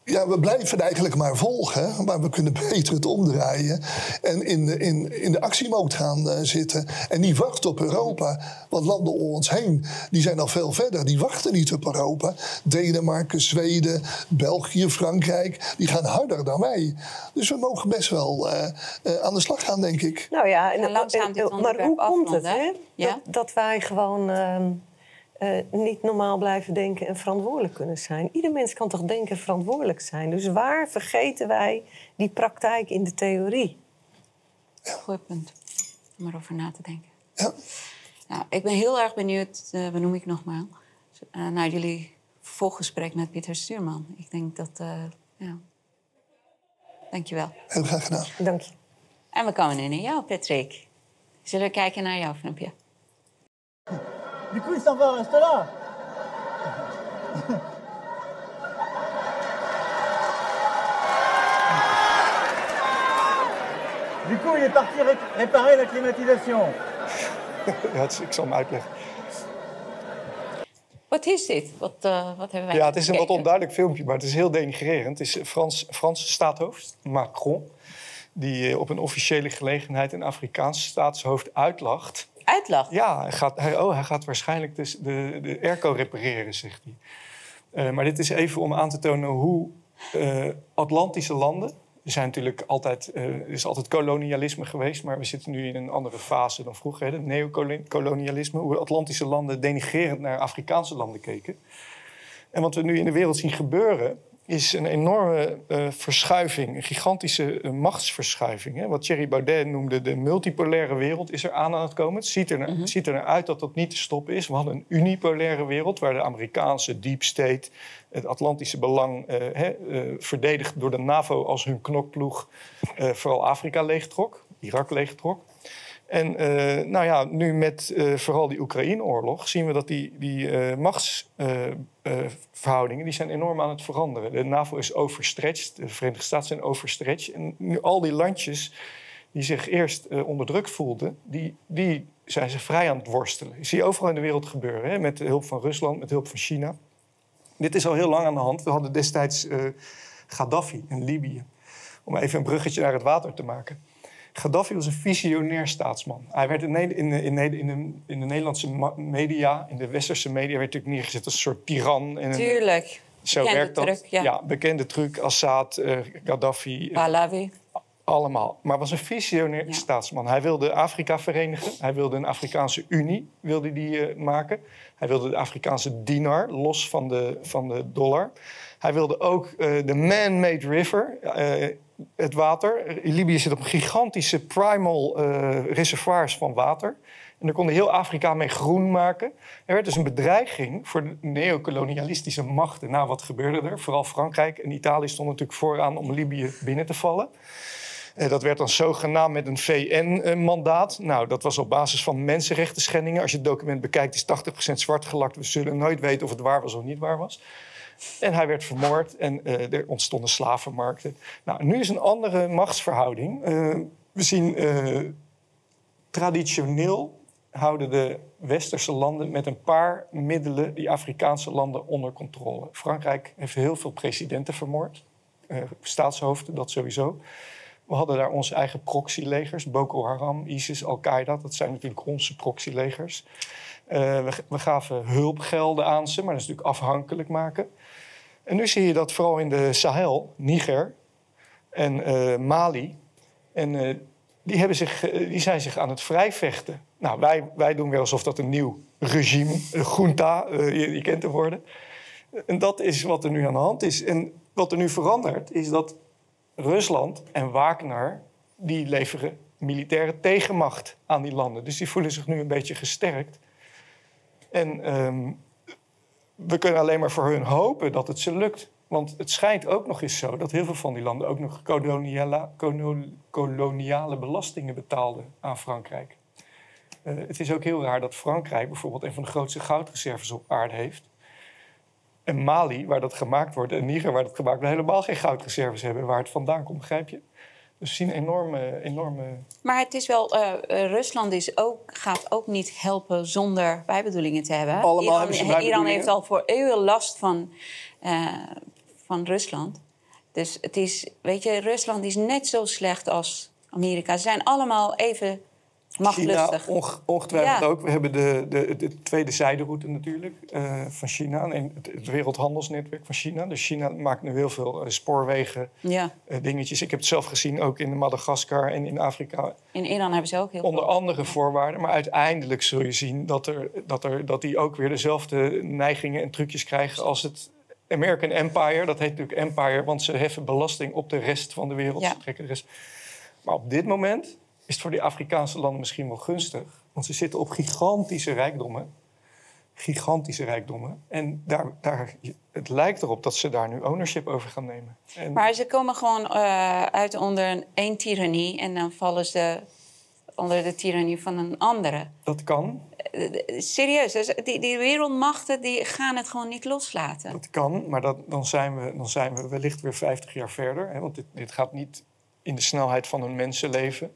ja, we blijven eigenlijk maar volgen, maar we kunnen beter het omdraaien en in de, in, in de actiemoot gaan eh, zitten. En die wachten op Europa. Want landen om ons heen, die zijn al veel verder. Die wachten niet op Europa. Denemarken, Zweden, België, Frankrijk, die gaan harder dan wij. Dus we mogen best wel eh, eh, aan de slag gaan, denk ik.
Nou ja, en,
langzaam
en-
dit
maar hoe komt het, hè?
Ja?
Dat, dat wij gewoon eh, niet normaal blijven denken en verantwoordelijk kunnen zijn. Ieder mens kan toch denken en verantwoordelijk zijn. Dus waar vergeten wij die praktijk in de theorie?
Goed punt. Om erover na te denken.
Ja.
Nou, ik ben heel erg benieuwd, eh benoem ik nogmaals, eh, naar jullie volgesprek met Pieter Stuurman. Ik denk dat, eh ja. Dankjewel.
Heel graag gedaan.
Dank je.
En we komen nu naar jou, Patrick. Zullen we kijken naar jouw filmpje?
Du coup, il s'en va, reste là. Du coup, il est parti ré- réparer la climatisation.
Ja, het is- ik zal hem uitleggen.
Wat is dit? Wat, eh, wat hebben wij
Ja, het is een wat onduidelijk filmpje, maar het is heel denigrerend. Het is Frans, Franse staatshoofd, Macron, die eh, op een officiële gelegenheid een Afrikaans staatshoofd uitlacht. Ja, hij gaat, hij, oh, hij gaat waarschijnlijk dus de, de airco repareren, zegt hij. Eh, maar dit is even om aan te tonen hoe eh, Atlantische landen... Zijn natuurlijk altijd, eh, is altijd kolonialisme geweest... maar we zitten nu in een andere fase dan vroeger. Neocolonialisme. Hoe Atlantische landen denigrerend naar Afrikaanse landen keken. En wat we nu in de wereld zien gebeuren... is een enorme eh, verschuiving, een gigantische eh, machtsverschuiving. Hè? Wat Thierry Baudet noemde de multipolaire wereld is er aan aan het komen. Het ziet er, naar, het ziet er naar uit dat dat niet te stoppen is. We hadden een unipolaire wereld waar de Amerikaanse deep state... het Atlantische belang eh, hè, verdedigd door de NAVO als hun knokploeg... vooral Afrika leegtrok, Irak leegtrok. En eh, nou ja, nu met eh, vooral die Oekraïne-oorlog zien we dat die, die eh, machtsverhoudingen die zijn enorm aan het veranderen. De NAVO is overstretched, de Verenigde Staten zijn overstretched. En nu al die landjes die zich eerst eh, onderdrukt voelden, die, die zijn zich vrij aan het worstelen. Je ziet overal in de wereld gebeuren, hè, met de hulp van Rusland, met hulp van China. Dit is al heel lang aan de hand. We hadden destijds Gaddafi in Libië. Om even een bruggetje naar het water te maken. Gaddafi was een visionair staatsman. Hij werd in, de- in, de- in, de, in de Nederlandse media, in de westerse media, werd natuurlijk neergezet als een soort tiran. En
Tuurlijk.
Zo
Bekende
werkt dat.
truc, ja.
bekende truc. Assad, eh, Gaddafi, allemaal. Maar was een visionair staatsman. Hij wilde Afrika verenigen. Hij wilde een Afrikaanse Unie wilde die, eh, maken. Hij wilde de Afrikaanse dinar, los van de, van de dollar. Hij wilde ook eh, de man-made river, het water. Libië zit op gigantische primal eh, reservoirs van water. En daar kon heel Afrika mee groen maken. Er werd dus een bedreiging voor de neocolonialistische machten. Nou, wat gebeurde er? Vooral Frankrijk en Italië stonden natuurlijk vooraan om Libië binnen te vallen. Eh, Dat werd dan zogenaamd met een VN-mandaat. Nou, dat was op basis van mensenrechten schendingen. Als je het document bekijkt, is 80% zwart gelakt. We zullen nooit weten of het waar was of niet waar was. En hij werd vermoord en eh, er ontstonden slavenmarkten. Nou, nu is een andere machtsverhouding. Eh, we zien eh, traditioneel houden de westerse landen met een paar middelen die Afrikaanse landen onder controle. Frankrijk heeft heel veel presidenten vermoord, staatshoofden, dat sowieso. We hadden daar onze eigen proxylegers, Boko Haram, ISIS, Al-Qaeda. Dat zijn natuurlijk onze proxylegers. Eh, we, we gaven hulpgelden aan ze, maar dat is natuurlijk afhankelijk maken. En nu zie je dat vooral in de Sahel, Niger en eh, Mali. En eh, die, hebben zich, die zijn zich aan het vrijvechten. Nou, wij, wij doen weer alsof dat een nieuw regime, een junta, je, je kent de woorden. En dat is wat er nu aan de hand is. En wat er nu verandert, is dat Rusland en Wagner die leveren militaire tegenmacht aan die landen. Dus die voelen zich nu een beetje gesterkt. En ehm, we kunnen alleen maar voor hun hopen dat het ze lukt. Want het schijnt ook nog eens zo dat heel veel van die landen ook nog koloniale, belastingen betaalden aan Frankrijk. Uh, het is ook heel raar dat Frankrijk bijvoorbeeld een van de grootste goudreserves op aarde heeft. En Mali, waar dat gemaakt wordt, en Niger, waar dat gemaakt wordt, helemaal geen goudreserves hebben. Waar het vandaan komt, begrijp je? Dus we zien enorme, enorme.
Maar het is wel, uh, Rusland is ook, gaat ook niet helpen zonder bijbedoelingen te hebben.
Allemaal
Iran,
hebben ze.
Iran heeft al voor eeuwen last van, uh, van Rusland. Dus het is, weet je, Rusland is net zo slecht als Amerika. Ze zijn allemaal even.
China onge- ongetwijfeld
Ja.
ook. We hebben de, de, de tweede zijderoute natuurlijk eh, van China. En het, het wereldhandelsnetwerk van China. Dus China maakt nu heel veel eh, spoorwegen,
Ja,
eh, dingetjes. Ik heb het zelf gezien ook in Madagaskar en in Afrika.
in Iran hebben ze ook heel
Onder
veel.
andere voorwaarden. Maar uiteindelijk zul je zien dat, er, dat, er, dat die ook weer dezelfde neigingen en trucjes krijgen als het American Empire. Dat heet natuurlijk Empire, want ze heffen belasting op de rest van de wereld.
Ja.
Ze trekken de rest. Maar op dit moment is het voor die Afrikaanse landen misschien wel gunstig. Want ze zitten op gigantische rijkdommen. Gigantische rijkdommen. En daar, daar, het lijkt erop dat ze daar nu ownership over gaan nemen. En
Maar ze komen gewoon eh, uit onder een één tirannie en dan vallen ze onder de tirannie van een andere.
dat kan.
Serieus, dus die, die wereldmachten die gaan het gewoon niet loslaten.
Dat kan, maar dat, dan, zijn we, dan zijn we wellicht weer 50 jaar verder. Hè, want dit, dit gaat niet in de snelheid van een mensenleven.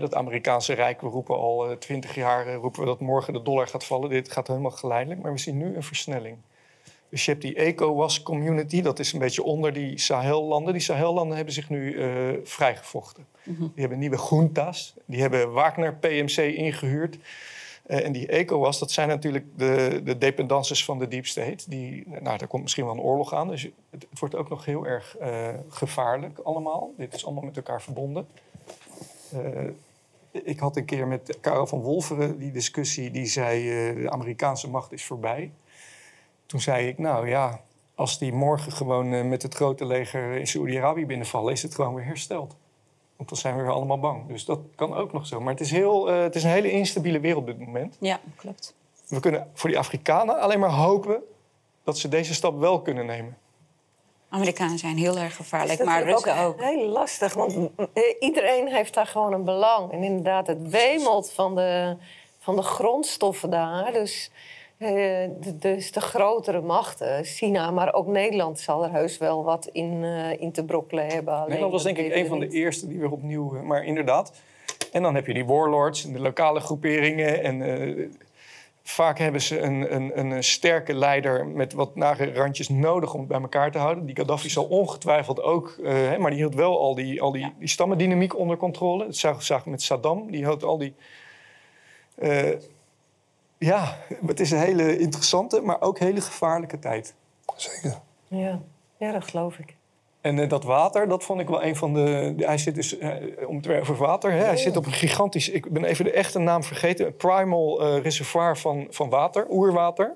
Dat Amerikaanse Rijk, we roepen al eh, 20 jaar eh, roepen we dat morgen de dollar gaat vallen. Dit gaat helemaal geleidelijk, maar we zien nu een versnelling. Dus je hebt die ECOWAS-community, dat is een beetje onder die Sahel-landen. Die Sahel-landen hebben zich nu eh, vrijgevochten. Die hebben nieuwe junta's, die hebben Wagner PMC ingehuurd. Eh, en die ECOWAS, dat zijn natuurlijk de, de dependances van de deep state. Die, nou, daar komt misschien wel een oorlog aan. Dus het, het wordt ook nog heel erg gevaarlijk allemaal. Dit is allemaal met elkaar verbonden. Eh, ik had een keer met Karel van Wolveren die discussie. Die zei, eh, de Amerikaanse macht is voorbij. Toen zei ik, nou ja, als die morgen gewoon eh, met het grote leger in Saoedi-Arabië binnenvallen... is het gewoon weer hersteld. Want dan zijn we weer allemaal bang. Dus dat kan ook nog zo. Maar het is, heel, het is een hele instabiele wereld op dit moment.
Ja, klopt.
We kunnen voor die Afrikanen alleen maar hopen dat ze deze stap wel kunnen nemen.
Amerikanen zijn heel erg
is
gevaarlijk, maar Russen ook.
Heel lastig, want mm, eh, iedereen heeft daar gewoon een belang. En inderdaad, het wemelt van de, van de grondstoffen daar. Dus, eh, de- dus de grotere machten, China, maar ook Nederland zal er heus wel wat in, eh, in te brokkelen hebben. Alleen
Nederland was denk ik een van de eerste die weer opnieuw... Maar inderdaad. En dan heb je die warlords en de lokale groeperingen. En eh, vaak hebben ze een, een, een sterke leider met wat nare randjes nodig om het bij elkaar te houden. Die Gaddafi zal ongetwijfeld ook... eh, hè, maar die hield wel al die, al die,
Ja.
die stammendynamiek onder controle. Dat zagen we met Saddam. Die hield al die... eh, ja, het is een hele interessante, maar ook hele gevaarlijke tijd.
Zeker.
Ja. ja, dat geloof ik.
En eh, dat water, dat vond ik wel een van de. hij zit dus, eh, om het weer over water. Hè, hij zit op een gigantisch. Ik ben even de echte naam vergeten. Een primal eh, reservoir van, van water, oerwater.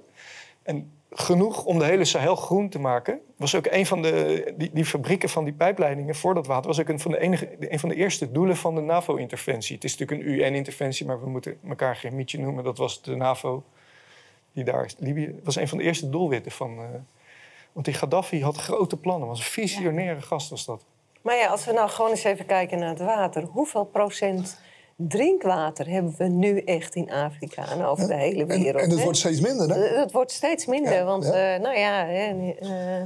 En genoeg om de hele Sahel groen te maken. Was ook een van de. Die, die fabrieken van die pijpleidingen voor dat water. was ook een van de, enige, een van de eerste doelen van de NAVO-interventie. Het is natuurlijk een UN-interventie, maar we moeten elkaar geen mietje noemen. Dat was de NAVO. Die daar. Libië was een van de eerste doelwitten van. Want die Gaddafi had grote plannen. Was een visionaire gast was dat.
Maar ja, als we nou gewoon eens even kijken naar het water. Hoeveel procent drinkwater hebben we nu echt in Afrika en over de hele
En,
wereld?
en het
hè?
wordt steeds minder, hè?
Dat wordt steeds minder,
Ja,
want
ja.
eh, nou ja, hè, eh,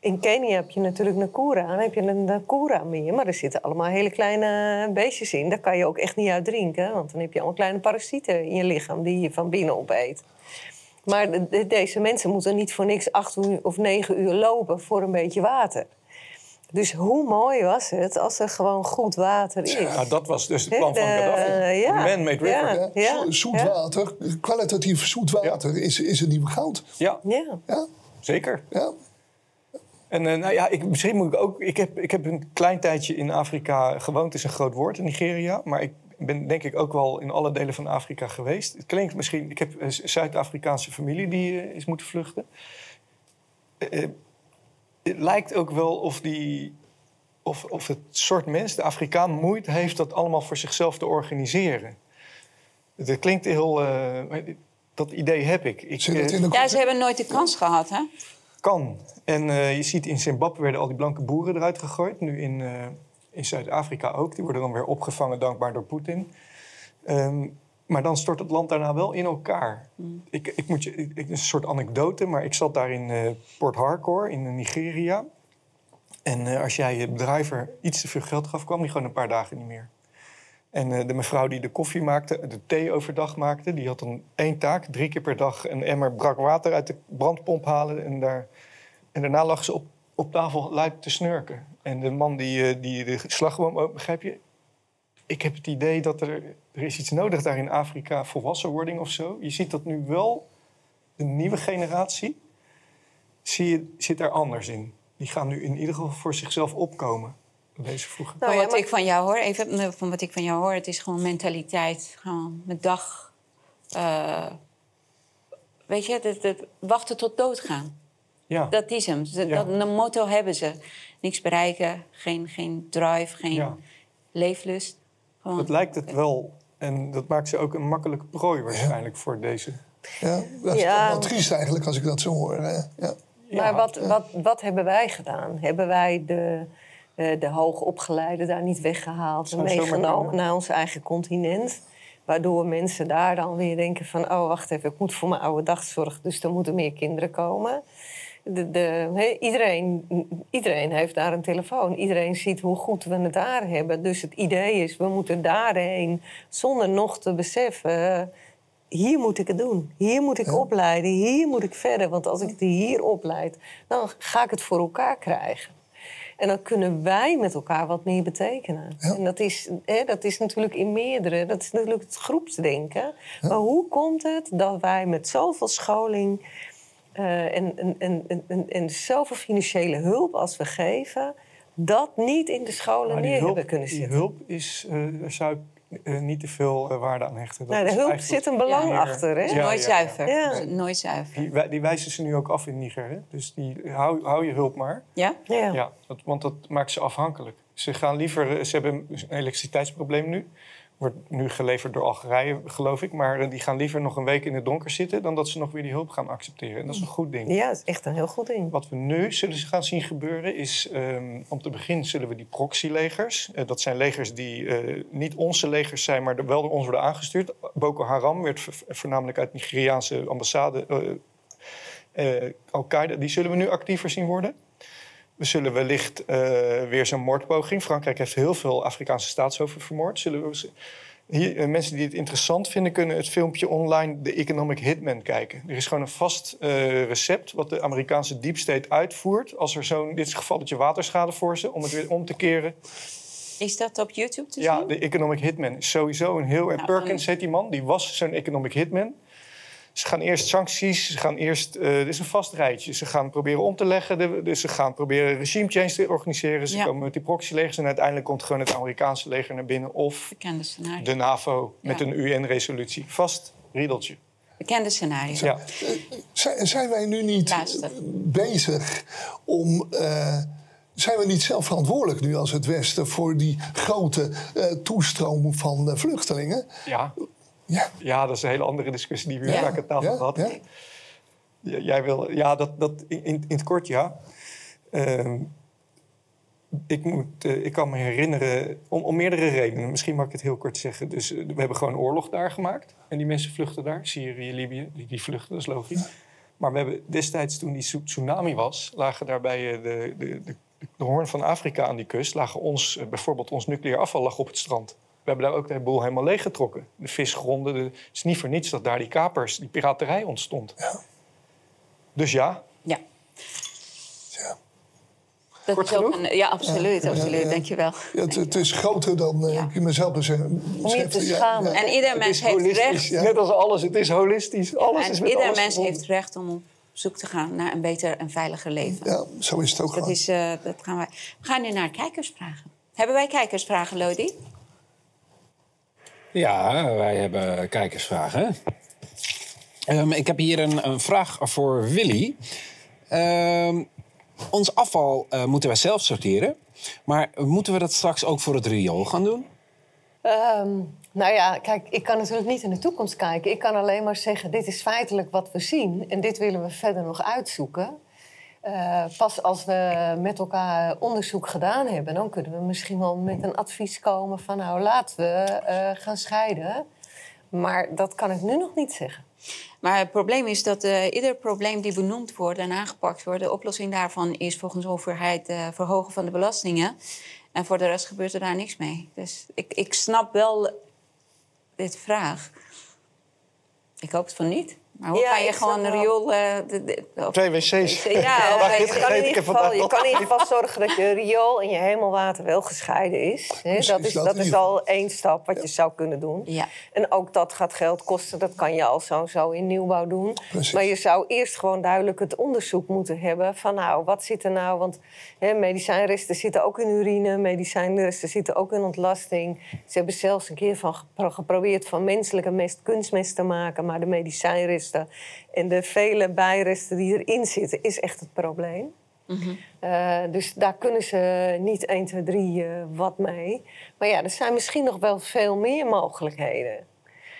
in Kenia heb je natuurlijk Nakura. Dan heb je een Nakura meer, maar er zitten allemaal hele kleine beestjes in. Daar kan je ook echt niet uit drinken, want dan heb je allemaal kleine parasieten in je lichaam die je van binnen opeet. Maar de- de- deze mensen moeten niet voor niks acht uur of negen uur lopen voor een beetje water. Dus hoe mooi was het als er gewoon goed water is?
Nou, dat was dus het plan van Gaddafi.
ja,
Man-made river.
ja.
Ja.
Ja, zo- zoet
ja.
water, kwalitatief zoet water is, is het nieuwe goud.
Ja.
Ja,
zeker.
ja.
En eh, nou ja, ik, misschien moet ik ook... Ik heb, ik heb een klein tijdje in Afrika gewoond. is een groot woord in Nigeria. Maar ik ben denk ik ook wel in alle delen van Afrika geweest. Het klinkt misschien... Ik heb een Zuid-Afrikaanse familie die eh, is moeten vluchten. Eh, eh, het lijkt ook wel of die of, of het soort mens, de Afrikaan, moeite heeft dat allemaal voor zichzelf te organiseren. Het klinkt heel. eh, dat idee heb ik. ik
de
Ja, ze hebben nooit de kans gehad, hè?
kan. En eh, je ziet in Zimbabwe werden al die blanke boeren eruit gegooid. Nu in, eh, in Zuid-Afrika ook. Die worden dan weer opgevangen dankbaar door Poetin. Ehm, maar dan stort het land daarna wel in elkaar. Ik, ik moet je, ik, ik- een soort anekdote, maar ik zat daar in eh, Port Harcourt in Nigeria. En eh, als jij je bedrijver iets te veel geld gaf, kwam die gewoon een paar dagen niet meer. En eh, de mevrouw die de koffie maakte, de thee overdag maakte, die had dan één taak: drie keer per dag een emmer brak water uit de brandpomp halen. En, daar, en daarna lag ze op, op tafel luid te snurken. En de man die, eh, die de slagboom open, begrijp je? Ik heb het idee dat er, er is iets nodig daar in Afrika, volwassenwording of zo. Je ziet dat nu wel, de nieuwe generatie, zie je, zit daar anders in. Die gaan nu in ieder geval voor zichzelf opkomen. Deze vroeger.
Nou ja,
wat
maar-
ik van jou hoor, even van wat ik van jou hoor, het is gewoon mentaliteit. Gewoon met dag. eh, weet je, dat, dat, wachten tot doodgaan.
Ja.
Dat is hem. Dat,
Ja.
dat- een motto hebben ze. Niks bereiken, geen, geen drive, geen
Ja.
leeflust. Gewoon.
Dat lijkt het wel. En dat maakt ze ook een makkelijke prooi waarschijnlijk voor deze.
Ja, dat is
Ja.
triest eigenlijk als ik dat zo hoor. Hè? Ja.
Maar wat, wat, wat hebben wij gedaan? Hebben wij de, eh, de hoogopgeleiden daar niet weggehaald en meegenomen naar ons eigen continent? Waardoor mensen daar dan weer denken van... oh, wacht even, ik moet voor mijn oude dag zorgen... dus er moeten meer kinderen komen. De, iedereen, iedereen heeft daar een telefoon. Iedereen ziet hoe goed we het daar hebben. Dus het idee is, we moeten daarheen... zonder nog te beseffen... hier moet ik het doen. Hier moet ik opleiden. Hier moet ik verder. Want als ik het hier opleid, dan ga ik het voor elkaar krijgen. En dan kunnen wij met elkaar wat meer betekenen. En dat is, hè, dat is natuurlijk in meerdere, dat is natuurlijk het groepsdenken. Maar hoe komt het dat wij met zoveel scholing en, en, en, en, zoveel financiële hulp als we geven, dat niet in de scholen
die
neer
hulp,
hebben kunnen
die
zitten?
hulp is, eh, daar zou ik eh, niet te veel eh, waarde aan hechten. Dat
Nou, de hulp zit een belang achter, hè?
Het is
Ja,
nooit zuiver.
Ja.
Nooit zuiver.
Die, wij- die wijzen ze nu ook af in Niger. Hè? Dus die, hou, hou je hulp maar.
Ja?
Ja.
Dat, want dat maakt ze afhankelijk. Ze gaan liever, eh, ze hebben een elektriciteitsprobleem nu. Wordt nu geleverd door Algerije, geloof ik. Maar eh, die gaan liever nog een week in het donker zitten... dan dat ze nog weer die hulp gaan accepteren. En dat is een goed ding.
Ja, dat is echt een heel goed ding.
Wat we nu zullen gaan zien gebeuren is... ehm, om te beginnen zullen we die proxylegers... eh, dat zijn legers die eh, niet onze legers zijn... maar wel door ons worden aangestuurd. Boko Haram werd vo- voornamelijk uit Nigeriaanse ambassade... Al-Qaeda, die zullen we nu actiever zien worden. We zullen wellicht eh, weer zo'n moordpoging... Frankrijk heeft heel veel Afrikaanse staatshoofden vermoord. Zullen we... Hier, eh, mensen die het interessant vinden, kunnen het filmpje online The Economic Hitman kijken. Er is gewoon een vast eh, recept wat de Amerikaanse deep state uitvoert. Als er zo'n, dit is een gevalletje waterschade voor ze, om het weer om te keren.
Is dat op YouTube te
Ja,
zien?
de Economic Hitman is sowieso een heel... En
Nou,
Perkins heet die man, die was zo'n Economic Hitman. Ze gaan eerst sancties, ze gaan eerst... eh dit is een vast rijtje. Ze gaan proberen om te leggen, de- dus ze gaan proberen regime change te organiseren. Ze
Ja.
komen met die proxylegers en uiteindelijk komt gewoon het Amerikaanse leger naar binnen... of
Bekende scenario.
de NAVO met
Ja.
een UN-resolutie. Vast riedeltje.
Bekende scenario.
Ja.
Zijn, wij nu niet bezig om. eh, zijn we niet zelf verantwoordelijk nu als het Westen voor die grote eh, toestroom van vluchtelingen?
Ja.
Ja.
ja, dat is een hele andere discussie die we hier vaak aan tafel
Ja,
gehad.
ja.
Ja, Jij wil, ja, dat, dat in, in het kort ja. Ehm, ik, moet, eh, ik kan me herinneren, om, om meerdere redenen. Misschien mag ik het heel kort zeggen. Dus eh, we hebben gewoon oorlog daar gemaakt. En die mensen vluchten daar, Syrië, Libië, die, die vluchten, dat is logisch. Maar we hebben destijds, toen die tsu- tsunami was, lagen daarbij eh, de, de, de, de hoorn van Afrika aan die kust, lagen ons, bijvoorbeeld ons nucleair afval lag op het strand. We hebben daar ook de boel helemaal leeggetrokken. De visgronden, de, het is niet voor niets dat daar die kapers, die piraterij ontstond. Dus ja,
Ja.
Ja.
Dat
Kort
is ook een, ja, absoluut,
Ja, ja,
absoluut.
ja.
Dankjewel.
Ja, het, het is groter dan eh,
Ja.
ik mezelf beseffen.
Om je te schamen.
En ieder
het
mens heeft recht.
ja.
Net als alles, het is holistisch. Alles
En
is met
ieder
alles
mens heeft recht om op zoek te gaan naar een beter en veiliger leven.
Ja, zo is het ook
Dat,
gewoon.
is, eh, dat gaan wij. We gaan nu naar kijkersvragen. Hebben wij kijkersvragen, Lodi?
Ja, wij hebben kijkersvragen. Ehm, ik heb hier een, een vraag voor Willy. Ehm, ons afval eh, moeten wij zelf sorteren. Maar moeten we dat straks ook voor het riool gaan doen?
Ehm, nou ja, kijk, ik kan natuurlijk niet in de toekomst kijken. Ik kan alleen maar zeggen, dit is feitelijk wat we zien. En dit willen we verder nog uitzoeken. Uh, pas als we met elkaar onderzoek gedaan hebben... dan kunnen we misschien wel met een advies komen van... nou, laten we uh, gaan scheiden. Maar dat kan ik nu nog niet zeggen.
Maar het probleem is dat uh, ieder probleem die benoemd wordt en aangepakt wordt... de oplossing daarvan is volgens de overheid uh, verhogen van de belastingen. En voor de rest gebeurt er daar niks mee. Dus ik, ik snap wel dit vraag. Ik hoop het van niet. Maar hoe
Ja,
kan je gewoon een riool... de- de- of-
Twee wc's.
Ja,
je,
dit
kan in ieder geval, je kan in ieder geval zorgen dat je riool en je hemelwater wel gescheiden is.
Precies,
dat is,
dat
is al één stap wat je zou kunnen doen.
ja.
En ook dat gaat geld kosten. Dat kan je al zo, zo in nieuwbouw doen.
Precies.
Maar je zou eerst gewoon duidelijk het onderzoek moeten hebben. Van nou, wat zit er nou? Want hè, medicijnresten zitten ook in urine. Medicijnresten zitten ook in ontlasting. Ze hebben zelfs een keer van gepro- geprobeerd van menselijke mest kunstmest te maken. Maar de medicijnresten en de vele bijresten die erin zitten, is echt het probleem. Eh, dus daar kunnen ze niet 1, 2, 3 eh, wat mee. Maar ja, er zijn misschien nog wel veel meer mogelijkheden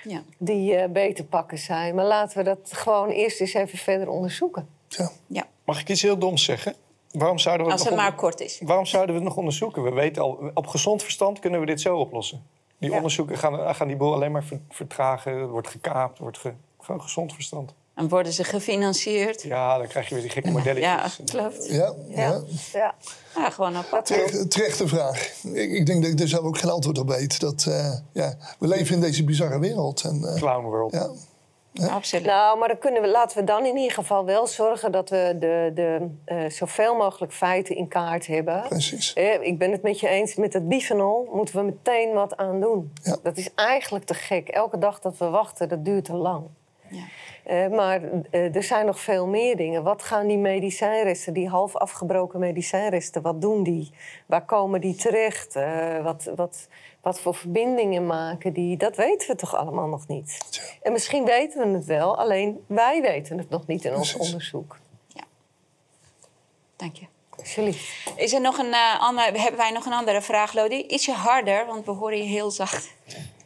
ja.
die eh, beter pakken zijn. Maar laten we dat gewoon eerst eens even verder onderzoeken.
Ja.
ja.
Mag ik iets heel doms zeggen? Waarom zouden we
Als het maar
onder-
kort is.
Waarom zouden we het nog onderzoeken? We weten al, op gezond verstand kunnen we dit zo oplossen. Die
Ja.
onderzoeken gaan, gaan die boel alleen maar ver- vertragen. Er wordt gekaapt, er wordt ge- gewoon gezond verstand.
En worden ze gefinancierd?
Ja, dan krijg je weer die gekke modelletjes.
Ja, klopt.
Ja, ja.
Ja.
Ja, gewoon apart.
Terecht, terechte vraag. Ik, ik denk dat ik er zelf ook geen antwoord op weet. Dat, eh, ja, we leven in deze bizarre wereld. En, eh,
Clown World.
ja.
Absoluut.
Nou, maar dan kunnen we, laten we dan in ieder geval wel zorgen dat we de, de, eh, zoveel mogelijk feiten in kaart hebben.
Precies.
Eh, ik ben het met je eens, met het bifenol moeten we meteen wat aan doen.
Ja.
Dat is eigenlijk te gek. Elke dag dat we wachten, dat duurt te lang.
Ja.
Eh, maar eh, er zijn nog veel meer dingen. Wat gaan die medicijnresten, die half afgebroken medicijnresten, wat doen die? Waar komen die terecht? Eh, wat, wat, wat voor verbindingen maken die? Dat weten we toch allemaal nog niet. En misschien weten we het wel, alleen wij weten het nog niet in ons
Precies.
onderzoek.
Dank je.
Alsjeblieft.
Is er nog een, eh, andere, hebben wij nog een andere vraag, Lodi? Ietsje harder, want we horen je heel zacht.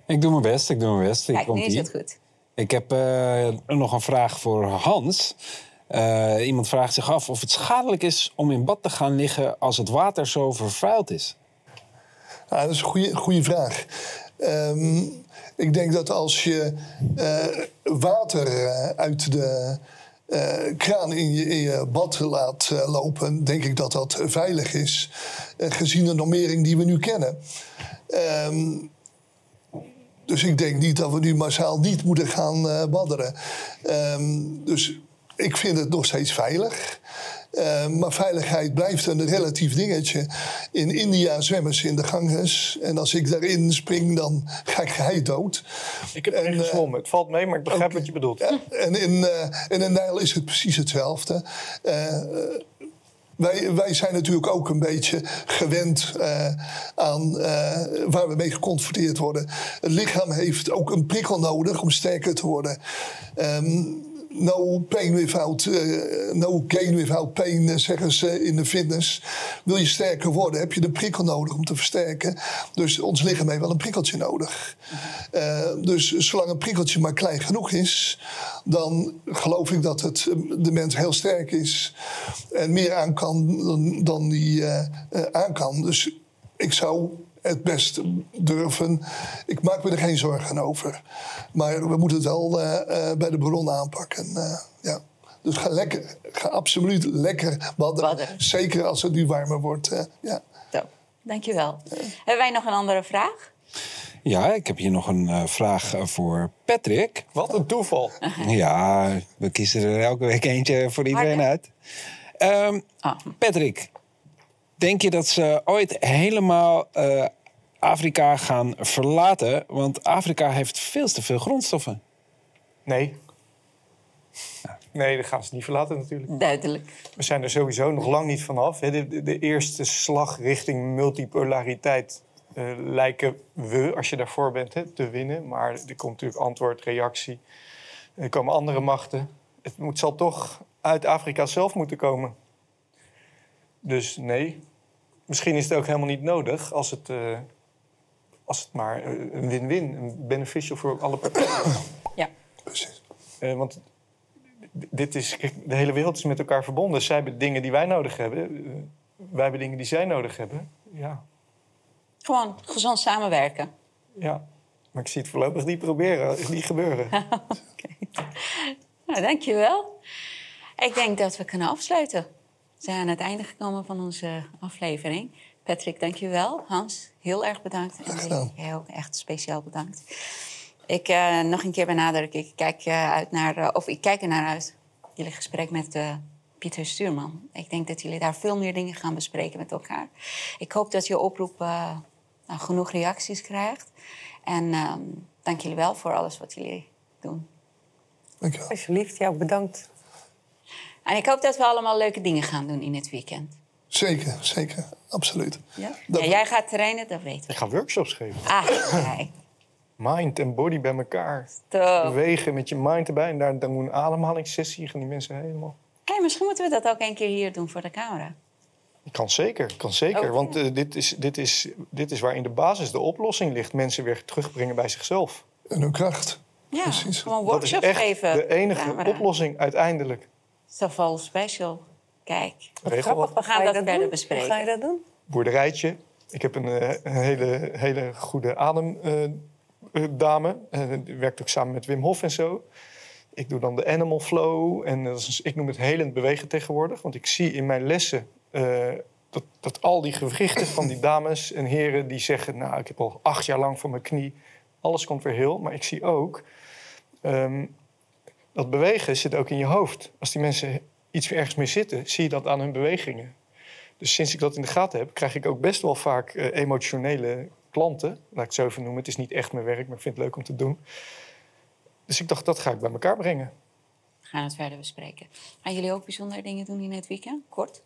Ik doe mijn best, ik doe mijn best. Ik
Kijk, nu is het goed.
Ik heb eh, nog een vraag voor Hans. Eh, iemand vraagt zich af of het schadelijk is om in bad te gaan liggen als het water zo vervuild is.
Ja, dat is een goede, vraag. Ehm, ik denk dat als je eh, water uit de kraan in je, in je bad laat lopen, denk ik dat dat veilig is, gezien de normering die we nu kennen. Ehm, dus ik denk niet dat we nu massaal niet moeten gaan eh, badderen. Ehm, dus ik vind het nog steeds veilig. Ehm, maar veiligheid blijft een relatief dingetje. In India zwemmen ze in de Ganges. En als ik daarin spring, dan ga ik geheid dood.
Ik heb erin
En, eh,
gezwommen. Het valt mee, maar ik begrijp wat je bedoelt.
Ja, en in, eh in een Nijl is het precies hetzelfde. Wij, wij zijn natuurlijk ook een beetje gewend eh, aan eh, waar we mee geconfronteerd worden. Het lichaam heeft ook een prikkel nodig om sterker te worden. Ehm, no pain without, eh, no gain without pain, eh, zeggen ze in de fitness. Wil je sterker worden, heb je de prikkel nodig om te versterken. Dus ons lichaam heeft wel een prikkeltje nodig. Eh, dus zolang een prikkeltje maar klein genoeg is, dan geloof ik dat het, de mens heel sterk is en meer aan kan dan, dan die aan kan. Dus ik zou het best durven. Ik maak me er geen zorgen over. Maar we moeten het wel eh, eh, bij de bron aanpakken. eh, ja. Dus ga, lekker, ga absoluut lekker badderen.
Badderen.
Zeker als het nu warmer wordt. eh, ja.
Zo, dankjewel. Hebben wij nog een andere vraag?
Ja, ik heb hier nog een eh, vraag voor Patrick.
Wat een toeval.
Ja, we kiezen er elke week eentje voor iedereen
Harder.
uit. Ehm,
Ah,
Patrick, denk je dat ze ooit helemaal eh, Afrika gaan verlaten? Want Afrika heeft veel te veel grondstoffen.
Nee. Nee, dat gaan ze niet verlaten natuurlijk.
duidelijk.
We zijn er sowieso nog lang niet vanaf. hè. De, de, de eerste slag richting multipolariteit eh, lijken we, als je daarvoor bent, hè, te winnen. Maar er komt natuurlijk antwoord, reactie. Er komen andere machten. Het moet, zal toch uit Afrika zelf moeten komen. Dus nee. Misschien is het ook helemaal niet nodig als het, eh, als het maar eh, een win-win, een beneficial voor alle partijen is.
Ja.
Precies.
Eh, want dit is, kijk, de hele wereld is met elkaar verbonden. Zij hebben dingen die wij nodig hebben. wij hebben dingen die zij nodig hebben. Ja,
Gewoon gezond samenwerken.
ja. Maar ik zie het voorlopig niet proberen, niet gebeuren.
Nou, dankjewel. Ik denk dat we kunnen afsluiten. We zijn aan het einde gekomen van onze aflevering. Patrick, dankjewel. Hans, heel erg bedankt. En jij ook echt speciaal bedankt. Ik eh, nog een keer benadruk. Ik kijk, eh, uit naar, eh, of ik kijk er naar uit. Jullie gesprek met Pieter Stuurman. Ik denk dat jullie daar veel meer dingen gaan bespreken met elkaar. Ik hoop dat je oproep eh, nou, genoeg reacties krijgt. En ehm, dank jullie wel voor alles wat jullie doen.
Dankjewel.
Alsjeblieft, jou bedankt.
En ik hoop dat we allemaal leuke dingen gaan doen in het weekend.
Zeker, zeker. Absoluut.
Ja?
Dat-
Ja, jij gaat trainen, dat weet ik.
Ik ga workshops geven.
Ah, kijk.
Mind en body bij elkaar. Bewegen met je mind erbij. En daar dan doen we een ademhalingssessie. Gaan die mensen helemaal...
Hey, misschien moeten we dat ook een keer hier doen voor de camera.
Kan zeker, kan zeker.
Oké.
Want eh, dit, is, dit, is, dit is waar in de basis de oplossing ligt. Mensen weer terugbrengen bij zichzelf.
En hun kracht.
Ja,
Precies.
gewoon
Dat is
workshops
echt
geven.
de enige
camera.
oplossing uiteindelijk.
Saval Special. Kijk,
Regel
Grappig,
wat.
we
gaan dat
dat
verder bespreken.
Hoe ga je dat doen?
Boerderijtje. Ik heb een, eh, een hele, hele goede ademdame. die werkt ook samen met Wim Hof en zo. Ik doe dan de animal flow. En dat is, ik noem het helend bewegen tegenwoordig. Want ik zie in mijn lessen eh, dat, dat al die gewrichten van die dames en heren... die zeggen, nou, ik heb al acht jaar lang voor mijn knie. Alles komt weer heel. Maar ik zie ook... ehm, dat bewegen zit ook in je hoofd. Als die mensen iets ergens mee zitten, zie je dat aan hun bewegingen. Dus sinds ik dat in de gaten heb, krijg ik ook best wel vaak eh, emotionele klanten. Laat ik het zo even noemen. Het is niet echt mijn werk, maar ik vind het leuk om te doen. Dus ik dacht, dat ga ik bij elkaar brengen.
we gaan het verder bespreken. Gaan jullie ook bijzondere dingen doen in het weekend? Kort?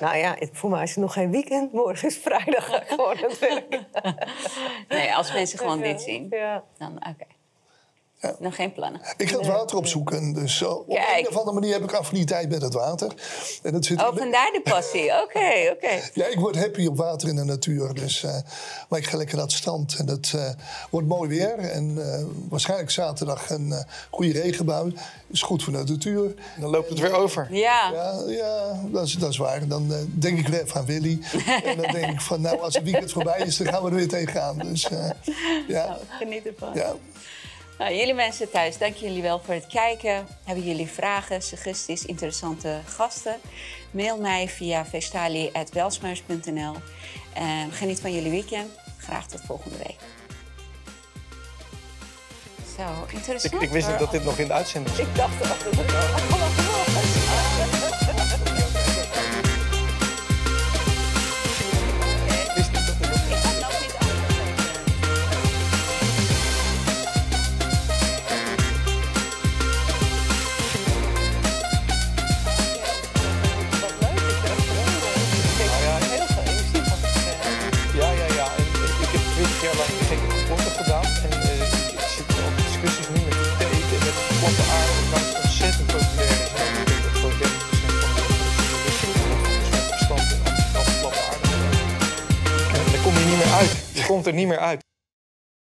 Nou ja, voor mij is het nog geen weekend. Morgen is vrijdag gewoon werk.
Nee, als mensen gewoon dit zien,
Ja.
dan oké. Nog geen plannen.
Ik ga het water opzoeken. Dus eh, op
Kijk.
een of andere manier heb ik affiniteit met het water. En dat zit
Oh, vandaar de passie. Oké, oké.
Ja, ik word happy op water in de natuur. Dus, eh, maar ik ga lekker naar het strand. En het eh, wordt mooi weer. En eh, waarschijnlijk zaterdag een eh, goede regenbui. Is goed voor de natuur.
Dan loopt het weer over.
Ja,
Ja, ja dat, is, dat is waar. Dan denk ik weer even aan Willy. en dan denk ik van, nou, als het weekend voorbij is, dan gaan we er weer tegenaan. Dus eh, ja,
geniet ervan.
ja.
Nou, jullie mensen thuis, dank jullie wel voor het kijken. Hebben jullie vragen, suggesties, interessante gasten? Mail mij via vestali.welsmers.nl. En geniet van jullie weekend. Graag tot volgende week. Zo,
Ik,
interessant.
ik wist niet dat dit nog in de uitzending was.
Ik dacht dat het wel.
Komt er niet meer uit.